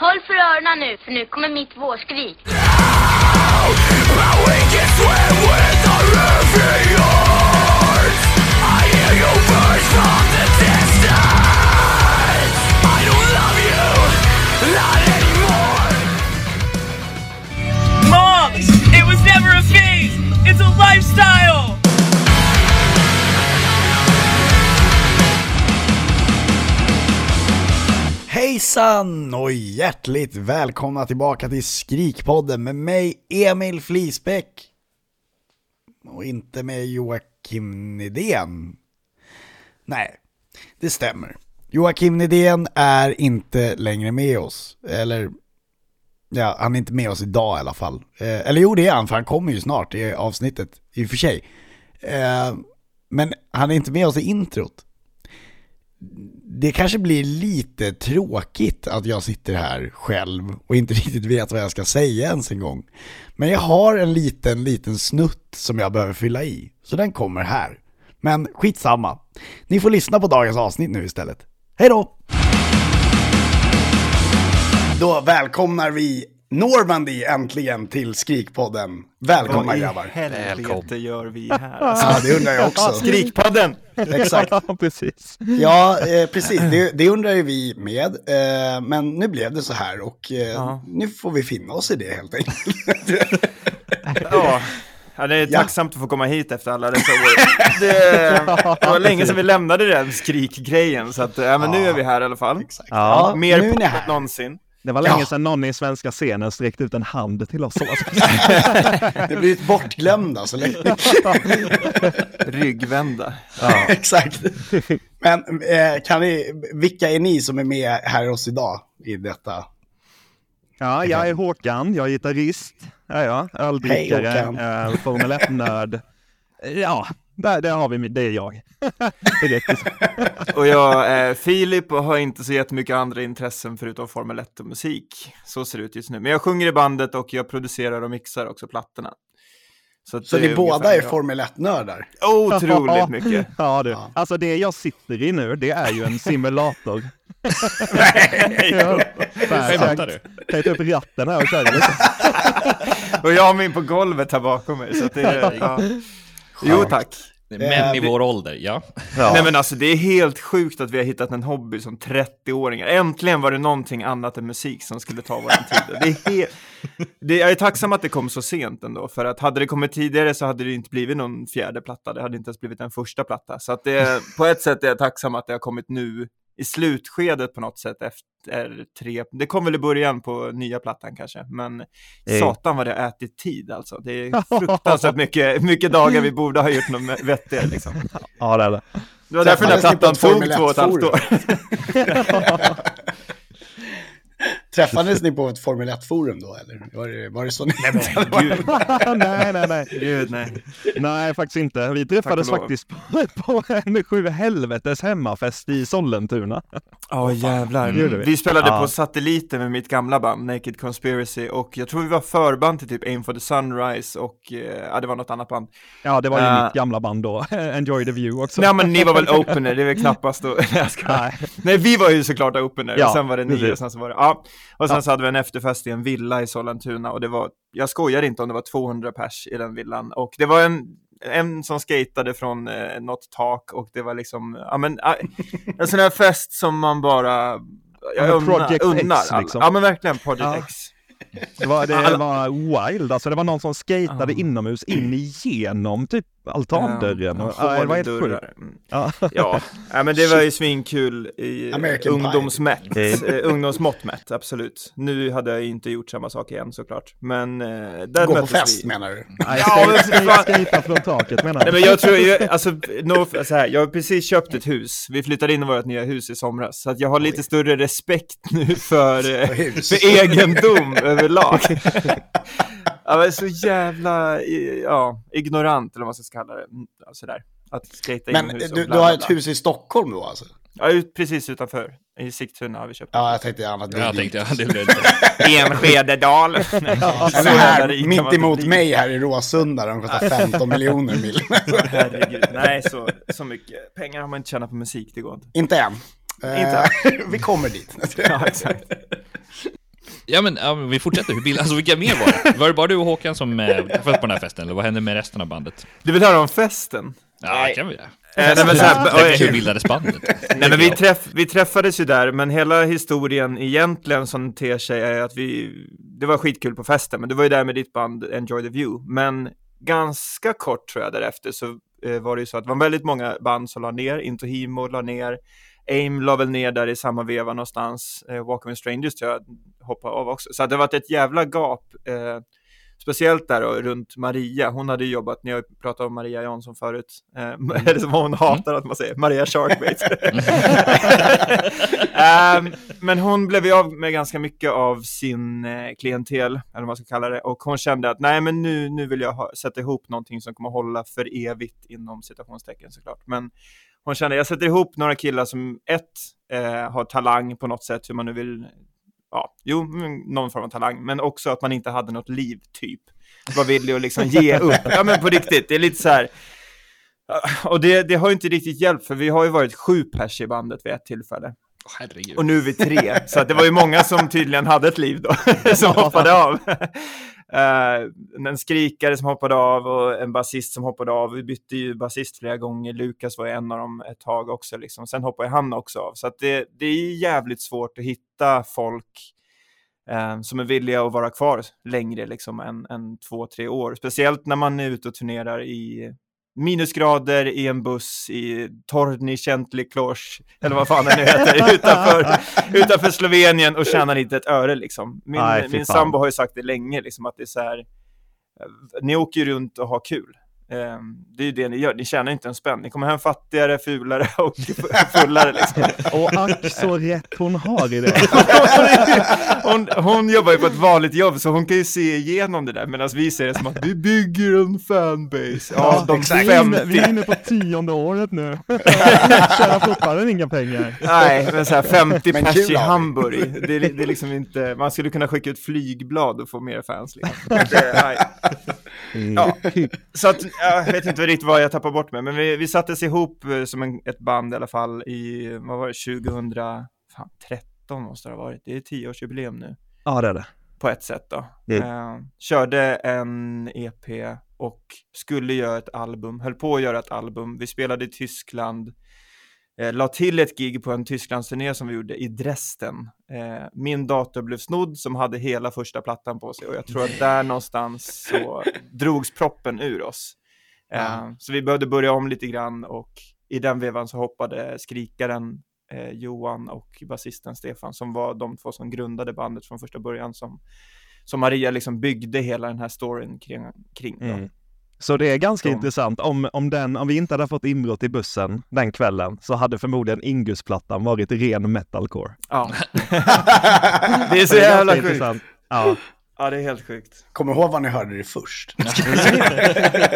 Håll för öronen nu, för nu kommer mitt vårskrik. Moms! It was never a phase! It's a lifestyle! Hejsan och hjärtligt välkomna tillbaka till Skrikpodden med mig Emil Flisbäck. Och inte med Joakim Nidén. Nej, det stämmer. Joakim Nidén är inte längre med oss. Eller, ja, han är inte med oss idag i alla fall. Eh, eller jo, det är han, för han kommer ju snart i avsnittet, i och för sig. Eh, men han är inte med oss i introt det kanske blir lite tråkigt att jag sitter här själv och inte riktigt vet vad jag ska säga ens en gång. Men jag har en liten, liten snutt som jag behöver fylla i, så den kommer här. Men skitsamma. Ni får lyssna på dagens avsnitt nu istället. Hej då! Då välkomnar vi Normandy äntligen till Skrikpodden. Välkomna Vad i grabbar. gör vi här? Ja, det undrar jag också. Skrikpodden! Exakt. Ja, precis. Ja, eh, precis. Det, det undrar ju vi med. Eh, men nu blev det så här och eh, Ja. nu får vi finna oss i det helt enkelt. Ja. Ja, det är Ja. tacksamt att få komma hit efter alla dessa år. Det, det var länge sedan vi lämnade den skrikgrejen, så att, ja, men nu är vi här i alla fall. Exakt. Ja, Mer nu är ni här. någonsin. Det var länge sedan någon i svenska scenen sträckte ut en hand till oss. Det blir ett bortglömda så länge. Ryggvända. Exakt. Men eh, kan ni, vilka är ni som är med här hos oss idag i detta? Ja, jag är Håkan, jag är gitarrist, ja, ja, öldrickare, Håkan. eh, Formel 1-nörd. Ja, där, där har vi, det är jag. Och jag är Filip och har inte så jättemycket andra intressen förutom Formel 1 och musik. Så ser det ut just nu. Men jag sjunger i bandet och jag producerar och mixar också plattorna. att Så det ni båda är jag. Formel 1-nördar? Otroligt mycket. Ja, du. Ja. Alltså det jag sitter i nu, det är ju en simulator. Nej! Ja. Så så Skämtar du? ta upp ratten här och köra lite. Och jag har min på golvet här bakom mig. Så att det är, ja. Jo tack. Män i vi- vår ålder, ja. Nej men alltså det är helt sjukt att vi har hittat en hobby som 30-åringar. Äntligen var det någonting annat än musik som skulle ta vår tid. Det är helt... det, jag är tacksam att det kom så sent ändå, för att hade det kommit tidigare så hade det inte blivit någon fjärde platta. Det hade inte ens blivit en första platta. Så att det, på ett sätt är jag tacksam att det har kommit nu i slutskedet på något sätt efter tre, det kom väl i början på nya plattan kanske, men Eh. satan vad det har ätit tid alltså. Det är fruktansvärt mycket, mycket dagar vi borde ha gjort något vettigare liksom. Ja, det är det. Det var därför den här plattan tog två och ett halvt år. Träffades ni på ett Formel 1-forum då eller? Var det, var det så ni... Gud, nej, nej, nej. gud nej. Nej, faktiskt inte. Vi träffades faktiskt på, på en sju helvetes hemmafest i Sollentuna. Ja jävlar. Det gjorde vi. Vi spelade Ja. på satelliten med mitt gamla band Naked Conspiracy och jag tror vi var förband till typ Aim for the Sunrise och eh, ja, det var något annat band. Ja, det var ju Äh. mitt gamla band då. Enjoy the view också. Nej men ni var väl opener, det är väl knappast då. Nej, jag skojar. Nej. Nej vi var ju såklart opener Ja, och sen var det ni precis. och sen så var det, ja. Och sen Ja. så hade vi en efterfest i en villa i Sollentuna och det var, jag skojar inte om det var 200 pers i den villan och det var en en som skatade från eh, något tak och det var liksom, ja men, ah, en sån här fest som man bara, Ja, jag unnar, unnar X, liksom. Ja men verkligen Project Ja. X. Det var, det var wild, alltså det var någon som skatade Ja. inomhus in igenom typ altandörren. Ja, och, ja, det var helt sjukt. Mm. Ja. Ja, ja, men det var ju svinkul i ungdomsmätt, Eh. ungdomsmått mätt, absolut. Nu hade jag inte gjort samma sak igen såklart, men eh, där Gå på fest vi. menar du? Nej, Ja, men skata från taket menar Nej jag. men jag tror, jag, alltså, no, så här, jag har precis köpt ett hus, vi flyttade in i vårt nya hus i somras, så att jag har lite större respekt nu för, eh, för egendom överlag. Ja, men så jävla, ja, ignorant eller vad man ska kalla det, Mm, ja, sådär. Att skata Men inomhus och du, du har ett hus i Stockholm då alltså? Ja, ut, precis utanför, i Sigtuna har vi köpt. Ja, jag tänkte annat. Jag tänkte, ja, det blev Enskede-dal. Nej, så Eller här, mitt inte emot bli. mig här i Råsunda, de kostar 15 miljoner mil. Herregud, nej så, så mycket pengar har man inte tjänat på musik, det går inte. Inte än. Inte Eh, Vi kommer dit. Ja, exakt. Ja men, ja, men vi fortsätter, Hur bild, alltså vilka mer var det? Var det bara du och Håkan som eh, träffades på den här festen, eller vad hände med resten av bandet? Du vill höra om festen? Ja, det kan vi göra. Eh, nej, men så här. Hur bildades bandet? Nej men vi, träff, vi träffades ju där, men hela historien egentligen som ter sig är att vi, det var skitkul på festen, men du var ju där med ditt band Enjoy the View, men ganska kort tror jag därefter så eh, var det ju så att det var väldigt många band som la ner, Into Himo la ner, Aim la väl ner där i samma veva någonstans, eh, Walk with Strangers tror jag hoppade av också, så det har varit ett jävla gap, eh, speciellt där då, runt Maria, hon hade jobbat, ni har pratat om Maria Jansson förut, eh, eller som hon hatar att man säger, Maria Sharkbait. Ehm, men hon blev ju av med ganska mycket av sin eh, klientel, eller vad man ska kalla det, och hon kände att nej men nu, nu vill jag ha, sätta ihop någonting som kommer hålla för evigt inom citationstecken såklart. Men hon kände, jag sätter ihop några killar som ett, eh, har talang på något sätt, hur man nu vill, ja, jo, någon form av talang, men också att man inte hade något liv, typ. Var villig att liksom ge upp. Ja men på riktigt, det är lite så här, och det, det har ju inte riktigt hjälpt, för vi har ju varit sju pers i bandet vid ett tillfälle. Herregud. Och nu är vi tre, så att det var ju många som tydligen hade ett liv då, som hoppade av. Eh, en skrikare som hoppade av och en basist som hoppade av. Vi bytte ju basist flera gånger, Lukas var en av dem ett tag också, liksom. sen hoppade han också av. Så att det, det är jävligt svårt att hitta folk eh, som är villiga att vara kvar längre liksom, än, än två, tre år. Speciellt när man är ute och turnerar i minusgrader i en buss i Torni Klos, eller vad fan det nu heter, utanför, utanför Slovenien och tjänar inte ett öre liksom. Min, Nej, min sambo har ju sagt det länge, liksom, att det är så här, eh, ni åker ju runt och har kul. Eh, det är ju det ni gör, ni tjänar inte en spänn. Ni kommer hem fattigare, fulare och fullare liksom. Och ack så rätt hon har i det. hon, hon jobbar ju på ett vanligt jobb så hon kan ju se igenom det där medan vi ser det som att vi bygger en fanbase. Ja, de vi, är inne, 50. vi är inne på tionde året nu. Tjänar fortfarande inga pengar. Nej, men så här 50 Men pers i. Hamburg, det är, det är liksom inte, man skulle kunna skicka ut flygblad och få mer fans liksom. Det, nej. Ja. Så att, jag vet inte riktigt vad jag tappar bort med, men vi, vi sattes ihop eh, som en, ett band i alla fall i, vad var det, 2013 måste det ha varit, det är tioårsjubileum nu Ja, det är det. på ett sätt då. Mm. Eh, körde en EP och skulle göra ett album, höll på att göra ett album. Vi spelade i Tyskland, eh, la till ett gig på en Tysklandsturné som vi gjorde i Dresden. Eh, min dator blev snodd som hade hela första plattan på sig och jag tror att där någonstans så drogs proppen ur oss. Eh, Så vi behövde börja om lite grann och i den vevan så hoppade skrikaren eh, Johan och basisten Stefan som var de två som grundade bandet från första början som, som Maria liksom byggde hela den här storyn kring. kring. Mm. Så det är ganska Så. intressant. Om, om, den, om vi inte hade fått inbrott i bussen den kvällen så hade förmodligen Ingus-plattan varit ren metalcore. Ja. det är så jävla ganska sjukt. intressant. Ja. Ja, det är helt sjukt. Kommer ihåg vad ni hörde det först?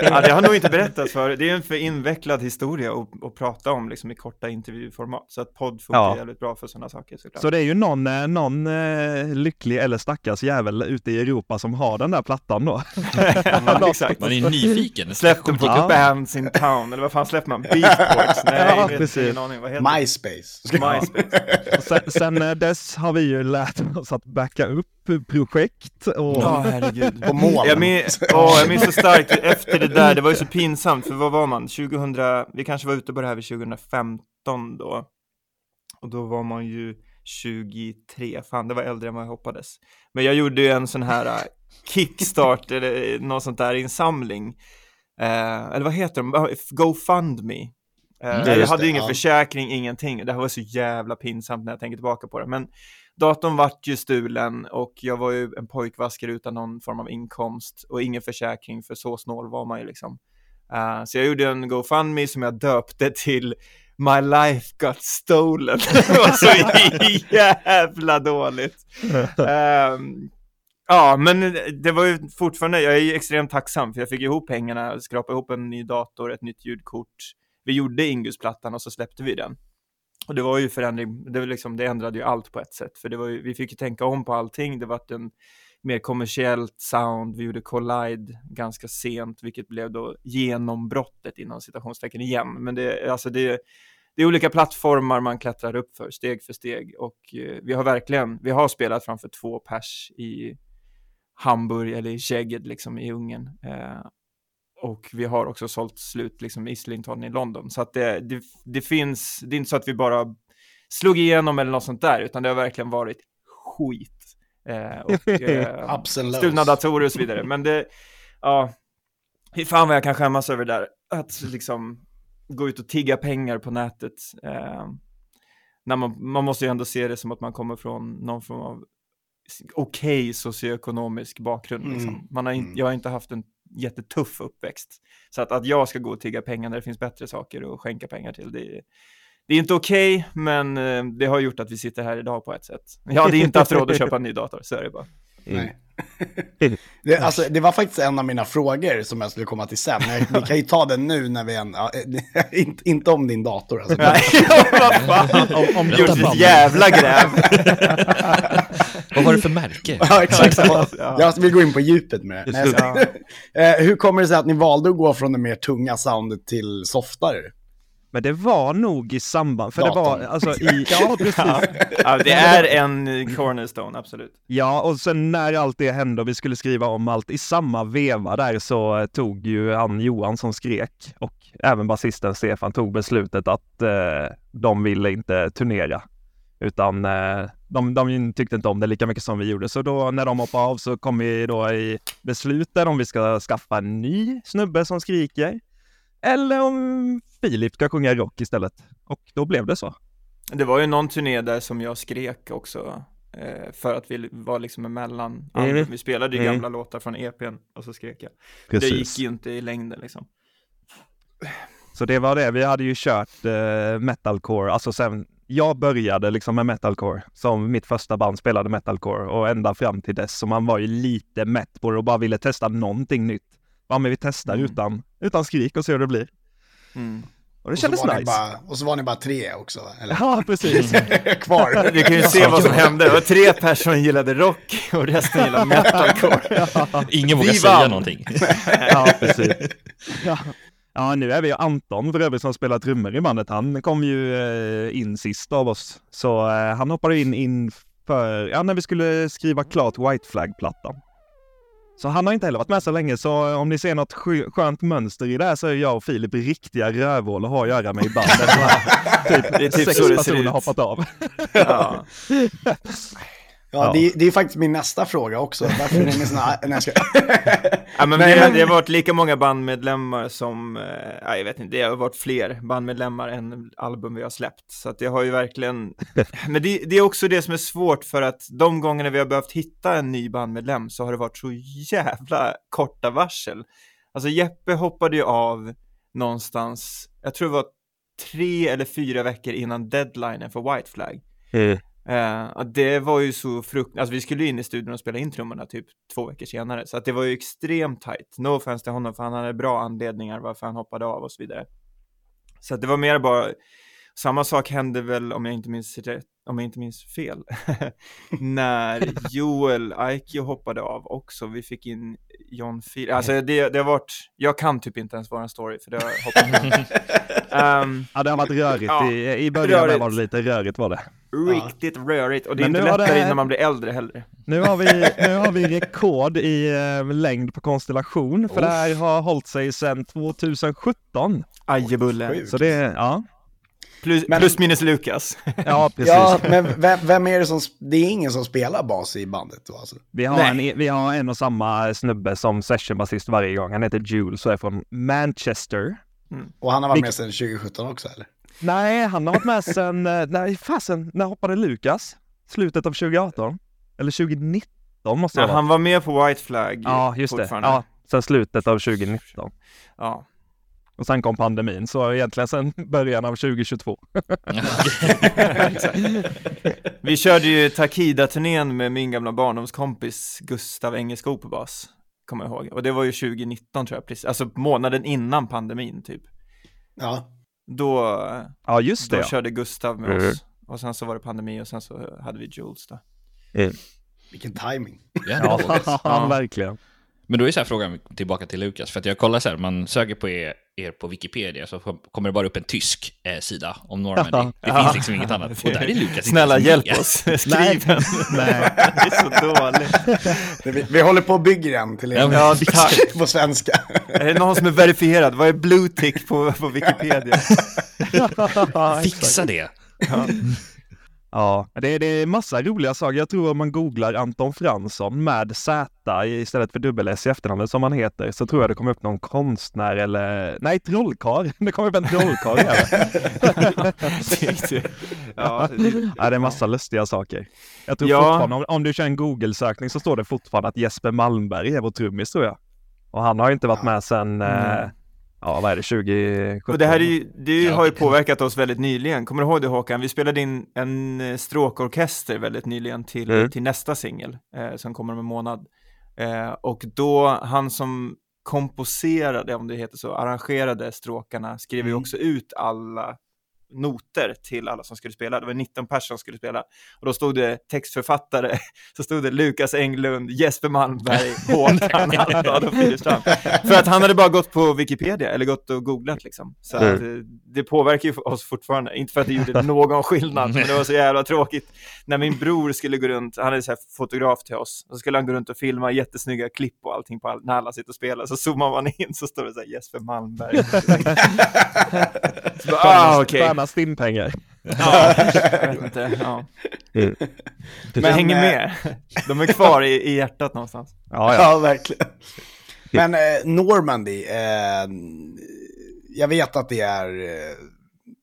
Ja, det har nog inte berättats för. Det är en för invecklad historia att, att prata om liksom, i korta intervjuformat. Så att podd funkar Ja. jävligt bra för sådana saker såklart. Så det är ju någon, eh, någon eh, lycklig eller stackars jävel ute i Europa som har den där plattan då. ja, exakt. Man är ju nyfiken. Släppte på Ja. Bands in Town, eller vad fan släppte man? Beatports? Nej, Ja, vet precis. ingen aning. Vad heter MySpace. MySpace. Sen, sen eh, dess har vi ju lärt oss att backa upp projekt och Ja, herregud. På mål. Jag minns, åh, jag minns så starkt efter det där, det var ju så pinsamt, för vad var man? 2000, vi kanske var ute på det här vid 2015 då. Och då var man ju 23, fan det var äldre än vad jag hoppades. Men jag gjorde ju en sån här äh, kickstart eller något sånt där insamling. Eh, eller vad heter de? GoFundMe. Eh, Mm, jag hade det, ju ingen ja. försäkring, ingenting. Det här var så jävla pinsamt när jag tänker tillbaka på det. Men datorn vart ju stulen och jag var ju en pojkvaskare utan någon form av inkomst och ingen försäkring för så snål var man ju liksom. Uh, så jag gjorde en GoFundMe som jag döpte till My life got stolen. det var så jävla dåligt. Um, ja, men det var ju fortfarande, jag är ju extremt tacksam för jag fick ihop pengarna, skrapade ihop en ny dator, ett nytt ljudkort. Vi gjorde Ingus-plattan och så släppte vi den. Och det var ju förändring, det, var liksom, det ändrade ju allt på ett sätt, för det var ju, vi fick ju tänka om på allting, det var en mer kommersiellt sound, vi gjorde Collide ganska sent, vilket blev då genombrottet inom citationstecken igen, men det, alltså det, det är olika plattformar man klättrar upp för, steg för steg. Och eh, vi har verkligen, vi har spelat framför två pers i Hamburg eller i Szeged liksom i Ungern. Eh, och vi har också sålt slut liksom i Islington i London. Så att det, det, det finns, det är inte så att vi bara slog igenom eller något sånt där, utan det har verkligen varit skit. Eh, och, eh, stulna datorer och så vidare. Men det, ja, fy fan vad jag kan skämmas över det där. Att liksom gå ut och tigga pengar på nätet. Eh, när man, man måste ju ändå se det som att man kommer från någon form av okej socioekonomisk bakgrund. Liksom. Mm. Man har in, Mm. Jag har inte haft en jättetuff uppväxt. Så att, att jag ska gå och tigga pengar när det finns bättre saker att skänka pengar till, det, det är inte okej, men eh, det har gjort att vi sitter här idag på ett sätt. Jag hade inte haft råd att köpa en ny dator, så är det bara. Nej. Det, alltså, det var faktiskt en av mina frågor som jag skulle komma till sen. Men vi kan ju ta den nu när vi än... Ja, inte, inte om din dator alltså. Nej. Om, om ett jävla gräv. Vad var det för märke? Ja, exakt. Ja. Jag vill gå in på djupet med det. Nej. Eh, Hur kommer det sig att ni valde att gå från det mer tunga soundet till softare? Men det var nog i samband, för det var alltså i, ja precis. Ja, det är en cornerstone, absolut. Ja, och sen när allt det hände och vi skulle skriva om allt i samma veva där så tog ju han Johan som skrek och även basisten Stefan tog beslutet att eh, de ville inte turnera. Utan eh, de, de tyckte inte om det lika mycket som vi gjorde. Så då när de hoppade av så kom vi då i beslutet om vi ska skaffa en ny snubbe som skriker. Eller om Filip ska sjunga rock istället. Och då blev det så. Det var ju någon turné där som jag skrek också. Eh, för att vi var liksom emellan. Mm. Vi spelade ju Mm. gamla låtar från EPn och så skrek jag. Det gick ju inte i längden liksom. Så det var det, vi hade ju kört eh, metalcore, alltså sen jag började liksom med metalcore, som mitt första band spelade metalcore och ända fram till dess, så man var ju lite mätt på det och bara ville testa någonting nytt. Ja men vi testar Mm. utan, utan skrik och ser hur det blir. Mm. Och det Och så kändes var ni nice. Bara, och så var ni bara tre också, eller? Ja precis. Kvar. Du kan ju se vad som hände. Det var tre personer som gillade rock och resten gillade metalcore. Ingen vågar Vi säga någonting. ja precis. Ja. ja nu är vi ju Anton för övrigt som spelar trummor i bandet. Han kom ju eh, in sist av oss. Så eh, han hoppade in inför, ja när vi skulle skriva klart White Flag-plattan. Så han har inte heller varit med så länge, så om ni ser något skö- skönt mönster i det här så är jag och Filip riktiga rövhål att ha att göra med i bandet. Typ, Det är typ sex så det ser personer ut. har hoppat av. Ja. Ja, Ja. Det, det är faktiskt min nästa fråga också. Varför är med såna... Nej, jag ska... Ja, men Nej, det, men- det har varit lika många bandmedlemmar som, eh, ja, jag vet inte, det har varit fler bandmedlemmar än album vi har släppt. Så att det har ju verkligen, men det, det är också det som är svårt för att de gångerna vi har behövt hitta en ny bandmedlem så har det varit så jävla korta varsel. Alltså Jeppe hoppade ju av någonstans, jag tror det var tre eller fyra veckor innan deadlinen för White Flag. Eh, Uh, det var ju så frukt... Alltså vi skulle ju in i studion och spela in trummorna typ två veckor senare. Så att det var ju extremt tight. No offense till honom för han hade bra anledningar varför han hoppade av och så vidare. Så att det var mer bara... Samma sak hände väl, om jag inte minns rätt, om jag inte minns fel, när Joel Aikio hoppade av också. Vi fick in John Fil... Alltså det, det har varit... Jag kan typ inte ens vara en story för det har hoppat um, Ja, det har varit rörigt. Ja, I, I början rörigt. var det lite rörigt var det. Riktigt rörigt och det är Men inte lättare det- när man blir äldre heller. Nu har vi, nu har vi rekord i eh, längd på konstellation, för det här har hållit sig sedan 2017. Ajebulle. Så det, ja, Plus, Men- plus minus Lukas. ja precis. Ja, men vem, vem är det som... Det är ingen som spelar bas i bandet då alltså? Vi har, Nej. en, vi har en och samma snubbe som sessionbasist varje gång. Han heter Jules och är från Manchester. Och han har varit med sedan 2017 också eller? Nej, han har varit med sen, eh, nej fasen, när hoppade Lukas? Slutet av 2018? Eller 2019 måste det Ja, vara. han var med på White Flag Ja, just det. Ja, sen slutet av 2019. Ja. Och sen kom pandemin, så egentligen sen början av 2022. Vi körde ju Takida-turnén med min gamla barndomskompis Gustav Engeskog på bas, kommer jag ihåg. Och det var ju 2019 tror jag, precis. alltså månaden innan pandemin typ. Ja. Då, Ja, just det. då ja. körde Gustav med Mm. oss. Och sen så var det pandemi och sen så hade vi Jules då. Vilken timing. Ja, Ja. verkligen. Men då är så här frågan tillbaka till Lukas, för att jag kollar så här, man söker på er er på Wikipedia så kommer det bara upp en tysk eh, sida om Normandy. Det finns liksom inget annat. Och där är Lukas Snälla hjälp med. oss, skriv den. Nej. Det är så dåligt. Vi, vi håller på och bygger en till er. Ja, men- tack. på svenska. Är det någon som är verifierad? Vad är blue tick på, på Wikipedia? Fixa det! Ja, det är, det är massa roliga saker. Jag tror om man googlar Anton Fransson med Z istället för dubbel S i efternamnet som han heter så tror jag det kommer upp någon konstnär eller nej, trollkarl. Det kommer upp en trollkarl även. ja, det- Ja, det är massa lustiga saker. Jag tror Ja. fortfarande, om, om du kör en Google-sökning så står det fortfarande att Jesper Malmberg är vår trummis tror jag. Och han har ju inte varit med sedan, eh, ja vad är det, 2017? Och det här är ju, det har ju påverkat oss väldigt nyligen. Kommer du ihåg det Håkan? Vi spelade in en eh, stråkorkester väldigt nyligen till, Mm. till nästa singel eh, som kommer om en månad. Eh, och då, han som komposerade, om det heter så, arrangerade stråkarna, skrev ju Mm. också ut alla noter till alla som skulle spela. Det var 19 personer som skulle spela. Och då stod det textförfattare, så stod det Lukas Englund, Jesper Malmberg, Håkan Adolf Widerström. För att han hade bara gått på Wikipedia eller gått och googlat liksom. Så att, Mm. eh, det påverkar ju oss fortfarande. Inte för att det gjorde någon skillnad, men det var så jävla tråkigt. När min bror skulle gå runt, han är så fotograf till oss, så skulle han gå runt och filma jättesnygga klipp och allting på all, när alla sitter och spelar. Så zoomar man in så står det så här Jesper Malmberg. så bara, ah, okej. Tjäna stimpengar. Ja, jag vet inte. Ja. Mm. Men, hänger eh, med. De är kvar i, i hjärtat någonstans. Ja, ja. Ja, verkligen. Men eh, Normandy, eh, jag vet att det är, eh,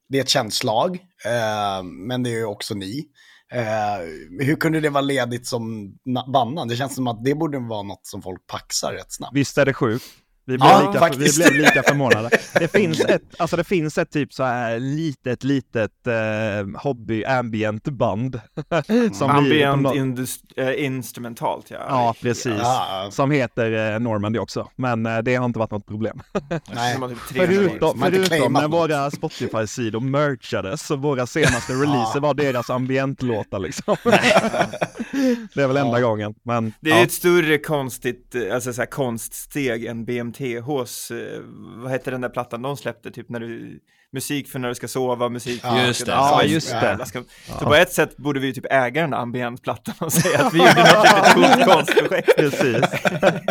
det är ett känt slag, eh, men det är ju också ni. Eh, hur kunde det vara ledigt som na- bannan? Det känns som att det borde vara något som folk paxar rätt snabbt. Visst är det sjukt? Vi blev, Ja, lika, vi blev lika förvånade. Det finns ett, alltså det finns ett typ så här litet, litet eh, hobby ambient band. som vi, Ambient på nå- indus- eh, instrumentalt, ja. Ja, precis. Ja. Som heter eh, Normandy också. Men eh, det har inte varit något problem. Nej. Typ 300 Förutom, förutom när våra Spotify-sidor merchades, så våra senaste releaser var deras ambientlåtar liksom. det är väl enda gången. Men Det är ja. ett större konstigt, eh, alltså så här konststeg än BMTHs, eh, vad hette den där plattan de släppte, typ när du, musik för när du ska sova, musik för Ja, just det. Ja, just det. ska- Så på ett sätt borde vi ju typ äga den där ambientplattan och säga att vi gjorde något litet coolt konstprojekt. Precis.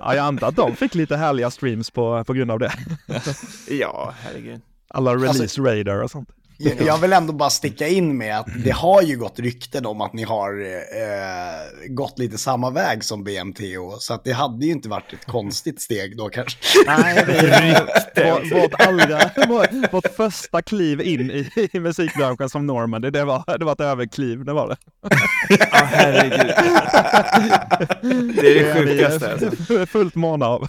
Ja, jag antar att de fick lite härliga streams på, på grund av det. Ja, herregud. Alla release Alltså- radar och sånt. Jag, vill ändå bara sticka in med att det har ju gått rykten om att ni har eh, gått lite samma väg som BMTH. Så att det hade ju inte varit ett konstigt steg då kanske. Nej, vi, vår, vårt, allra, vår, vårt första kliv in i, i musikbranschen som Normandy, det var, det var ett överkliv, det var det. Ja, herregud. Det är det är sjukaste. Alltså. fullt måna av.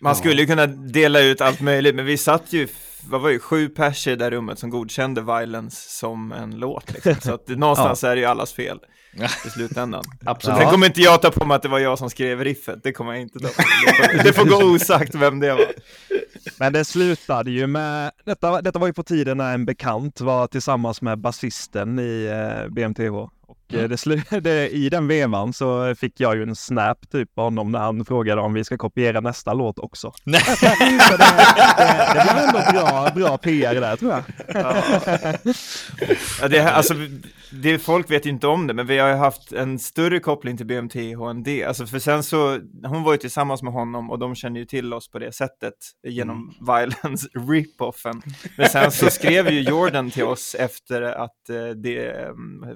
Man skulle ju kunna dela ut allt möjligt, men vi satt ju, vad var det, sju pers i det där rummet som godkände Violence som en låt. Liksom. Så att någonstans är det ju allas fel i slutändan. Absolut. Sen kommer inte jag ta på mig att det var jag som skrev riffet, det kommer jag inte ta på mig. Det får gå osagt vem det var. Men det slutade ju med, detta, detta var ju på tiden när en bekant var tillsammans med basisten i eh, BMTH. Och eh, det slu, det, i den vevan så fick jag ju en snap typ på honom när han frågade om vi ska kopiera nästa låt också. Nej. Det, det, det blev ändå bra, bra PR där tror jag. Ja, det, alltså, det, folk vet ju inte om det, men vi har ju haft en större koppling till BMTH än det. Alltså, för sen så, hon var ju tillsammans med honom och de känner ju till oss på det sättet genom Violence rip-offen. Men sen så skrev ju Jordan till oss efter att eh, det, eh,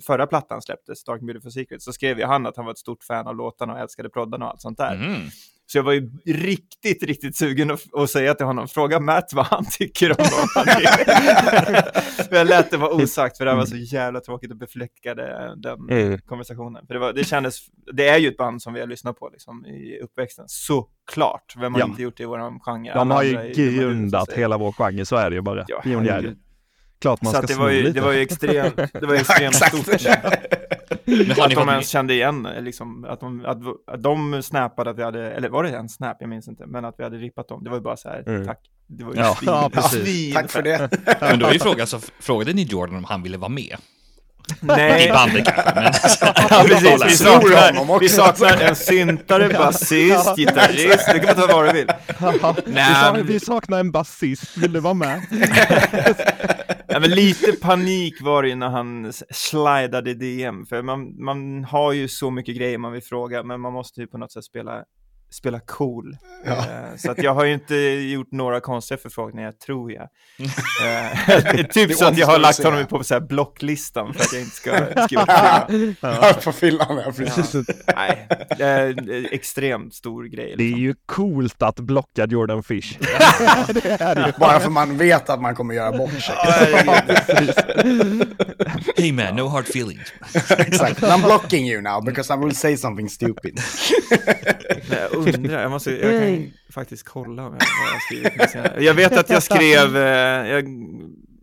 förra plattan släpptes, Dark and Beautiful Secret, så skrev ju han att han var ett stort fan av låtarna och älskade proddarna och allt sånt där. Mm. Så jag var ju riktigt, riktigt sugen att, att säga till honom, fråga Matt vad han tycker om. Men jag lät det vara osagt, för det var så jävla tråkigt och befläckade den Mm. konversationen. För det, var, det kändes, det är ju ett band som vi har lyssnat på liksom, i uppväxten, såklart. Vem har Ja. inte gjort det i våran genre? De har ju grundat att hela vår genre, så är det ju bara. Ja, Pionjärer. Klart man Så ska att det var ju, lite. det var ju extremt, det var extremt stort. Men har Att de ens kände igen, liksom, att de, att, att de snappade att vi hade, eller var det en snap, jag minns inte, men att vi hade rippat dem, det var ju bara så här, Mm. tack. Det var ju Ja, svin, ja, precis. Tack för det. Men då är ju frågan, så frågade ni Jordan om han ville vara med? Nej. I bandet kanske, men... Ja, precis. Vi saknar, vi saknar en syntare, basist, gitarrist. Du kan få ta vad du vill. vi, Nej, vi saknar en basist, vill du vara med? Ja, men lite panik var det ju när han slidade i DM, för man, man har ju så mycket grejer man vill fråga, men man måste ju på något sätt spela, spela cool. Ja. Eh, Så att jag har ju inte gjort några konstiga förfrågningar, tror jag. Eh, typ så att jag har lagt honom på så här blocklistan för att jag inte ska skriva. Ja, på fyllan, ja precis. Nej, extremt stor grej. Det är Liksom. ju coolt att blocka Jordan Fish. Bara för man vet att man kommer göra bort sig. Hey man, no hard feelings. Exakt. I'm blocking you now because I will say something stupid. Jag undrar, jag, måste, jag kan faktiskt kolla om jag, vad jag skrivit. Jag vet att jag skrev, eh, jag,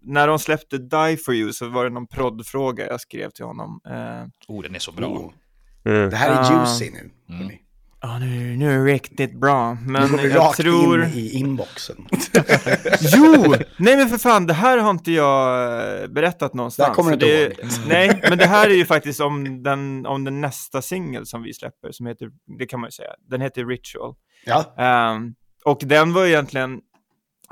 när de släppte Die For You så var det någon proddfråga jag skrev till honom. Eh, Oh, den är så bra. Oh. Det här är juicy nu. hörni. Ja, nu, nu är det riktigt bra, Nu men går vi jag rakt tror... in i inboxen. Jo! Nej men för fan, det här har inte jag eh, berättat någonstans. Det här kommer du inte det, Nej, men det här är ju faktiskt om den, om den nästa singel som vi släpper, som heter, det kan man ju säga, den heter Ritual. Ja, Ehm, och den var egentligen,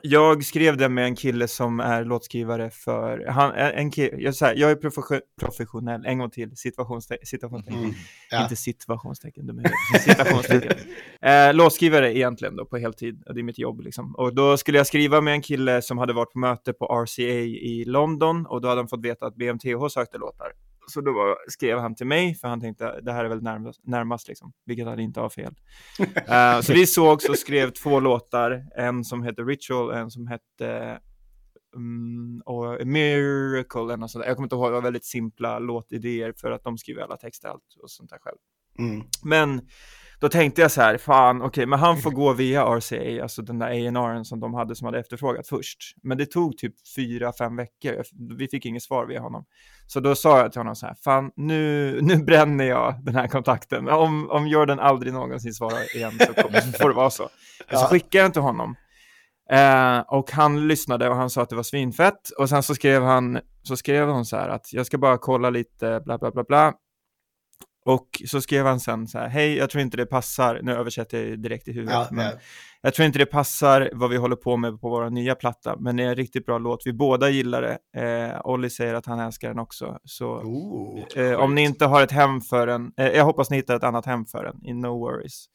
jag skrev den med en kille som är låtskrivare för, han, en kille, jag, så här, jag är profession, professionell, en gång till, situationste, situationstecken, Mm, ja. inte situationstecken, de är citationstecken. eh, låtskrivare egentligen då på heltid, det är mitt jobb liksom. Och då skulle jag skriva med en kille som hade varit på möte på RCA i London och då hade han fått veta att BMTH sökte låtar. Så då var, skrev han till mig, för han tänkte det här är väl närmast, närmast liksom, vilket han inte har fel. Eh, så vi sågs och skrev två låtar, en som hette Ritual, en som hette mm, och Miracle eller något sånt. Jag kommer inte ihåg, det var väldigt simpla låtidéer för att de skriver alla texter allt och sånt där själv. mm. Men då tänkte jag så här, fan okej, men han får gå via RCA, alltså den där A&R'n som de hade som hade efterfrågat först. Men det tog typ fyra, fem veckor, vi fick inget svar via honom. Så då sa jag till honom så här, fan nu, nu bränner jag den här kontakten. Om, om Jordan aldrig någonsin svarar igen så kommer- får det vara så. Och så skickade jag den till honom. Eh, och han lyssnade och han sa att det var svinfett. Och sen så skrev han, så skrev hon så här att jag ska bara kolla lite bla bla bla bla. Och så skrev han sen så här, hej, jag tror inte det passar, nu översätter jag direkt i huvudet, Ja, men ja. jag tror inte det passar vad vi håller på med på vår nya platta, men det är en riktigt bra låt, vi båda gillar det. Eh, Olli säger att han älskar den också, så Oh, eh, om ni inte har ett hem för den, eh, jag hoppas ni hittar ett annat hem för den, i No Worries.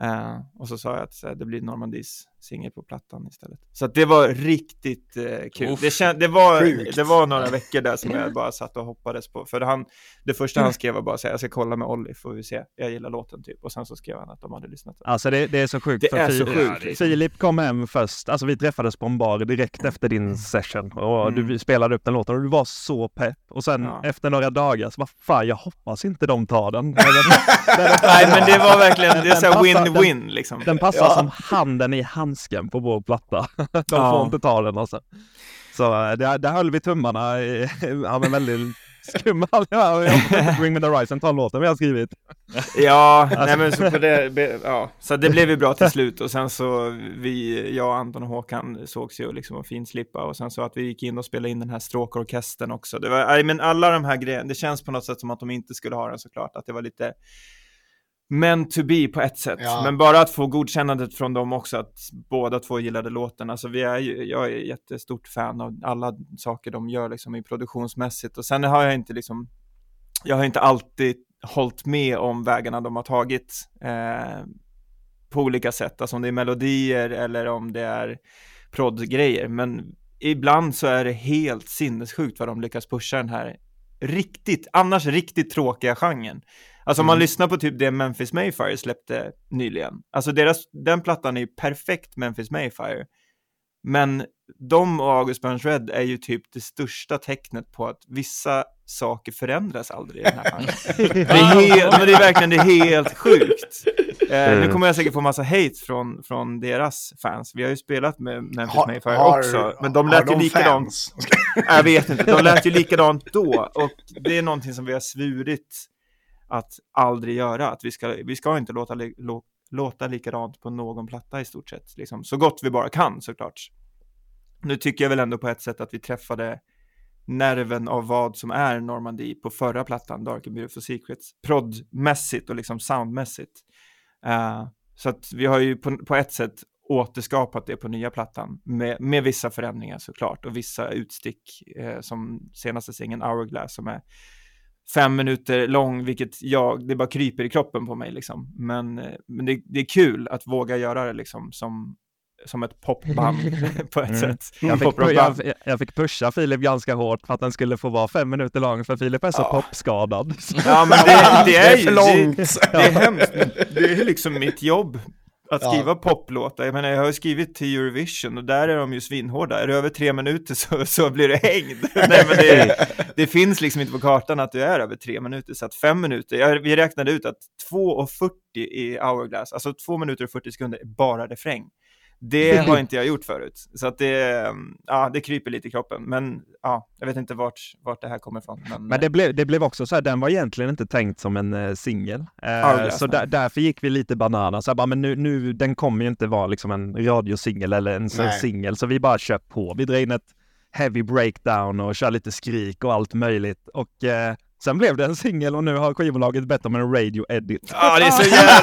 Eh, och så sa jag att eh, det blir Normandies singel på plattan istället. Så att det var riktigt eh, kul. Uff. Det, känd, det, var, Sjukt. det var några veckor där som jag bara satt och hoppades på. För han, det första han skrev var bara här, jag ska kolla med Olli, får vi se. Jag gillar låten typ. Och sen så skrev han att de hade lyssnat. Alltså det, det är så sjukt. Det för är så sjukt, liksom. Filip kom hem först, alltså vi träffades på en bar direkt efter din session och Mm. du spelade upp den låten och du var så pepp. Och sen Ja. efter några dagar så vad fan, jag hoppas inte de tar den. Nej men det var verkligen, det är så här win-win liksom. Den passar Ja. som handen i handsken på vår platta. De Ja. får inte ta den alltså. Så eh, där, där höll vi tummarna. i- Ja men väldigt skum. Ja, Bring Me The Horizon tar låten vi har skrivit. Ja, nej men så på det, ja, så det blev ju bra till slut och sen så vi, jag, Anton och Håkan sågs ju liksom och finslippa och sen så att vi gick in och spelade in den här stråkorkestern också. Det var, nej, men alla de här grejerna, det känns på något sätt som att de inte skulle ha den såklart, att det var lite meant to be på ett sätt. Ja. Men bara att få godkännandet från dem också, att båda två gillade låten. Alltså vi är ju, jag är jättestort fan av alla saker de gör liksom i produktionsmässigt och sen har jag inte liksom, jag har inte alltid hållit med om vägarna de har tagit eh, på olika sätt, alltså om det är melodier eller om det är proddgrejer, men ibland så är det helt sinnessjukt vad de lyckas pusha den här riktigt, annars riktigt tråkiga genren. Alltså om man Mm. lyssnar på typ det Memphis Mayfire släppte nyligen, alltså deras, den plattan är ju perfekt Memphis Mayfire, men de och August Burns Red är ju typ det största tecknet på att vissa saker förändras aldrig i den här genren. Det är, helt, men det är verkligen det är helt sjukt. Eh, nu kommer jag säkert få massa hate från, från deras fans. Vi har ju spelat med Memphis Mayfire också, men de lät ju likadant. Jag vet inte, de lät ju likadant då och det är någonting som vi har svurit att aldrig göra, att vi ska, vi ska inte låta, låta likadant på någon platta i stort sett, liksom. så gott vi bara kan såklart. Nu tycker jag väl ändå på ett sätt att vi träffade nerven av vad som är Normandie på förra plattan, Dark and Beautiful Secrets, proddmässigt och liksom soundmässigt. Uh, så att vi har ju på, på ett sätt återskapat det på nya plattan med, med vissa förändringar såklart och vissa utstick eh, som senaste singeln Hourglass som är fem minuter lång, vilket jag, det bara kryper i kroppen på mig liksom. Men, eh, men det, det är kul att våga göra det liksom som, som ett popband på ett Mm. sätt. Jag fick, jag, jag fick pusha Filip ganska hårt för att den skulle få vara fem minuter lång, för Filip är så Ja. popskadad. Ja, men det, det är är ju för det, långt. det är hemskt. Det är liksom mitt jobb att Ja. skriva poplåtar. Jag menar, jag har ju skrivit till Eurovision och där är de ju svinhårda. Är det över tre minuter så, så blir det hängd. Nej, men det, det finns liksom inte på kartan att du är över tre minuter, så att fem minuter, jag, vi räknade ut att 2.40 i hourglass, alltså två minuter och 40 sekunder är bara refräng. Det har inte jag gjort förut, så att det, ja, det kryper lite i kroppen, men ja, jag vet inte vart, vart det här kommer ifrån. Men, Men det blev, det blev också så här, den var egentligen inte tänkt som en uh, singel. Eh, så där, därför gick vi lite banana. Så här, bara, men nu, nu, den kommer ju inte vara liksom en radiosingel eller en singel, så vi bara kör på. Vi drar in ett heavy breakdown och kör lite skrik och allt möjligt. Och eh, sen blev det en singel och nu har skivbolaget bett om en radio edit. Ja, det är så jävla...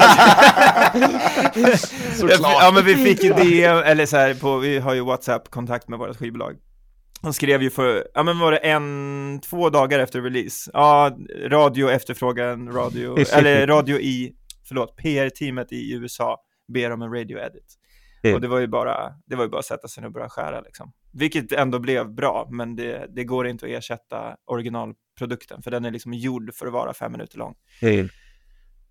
Såklart. Ja, men vi fick ju DM, eller så här, på, vi har ju WhatsApp-kontakt med vårt skivbolag. De skrev ju för, ja men var det en, två dagar efter release? Ja, radio efterfrågar en radio, eller radio i, förlåt, PR-teamet i USA ber om en radio edit. Mm. Och det var ju bara, det var ju bara att sätta sig ner och börja skära liksom. Vilket ändå blev bra, men det, det går inte att ersätta originalprodukten, för den är liksom gjord för att vara fem minuter lång.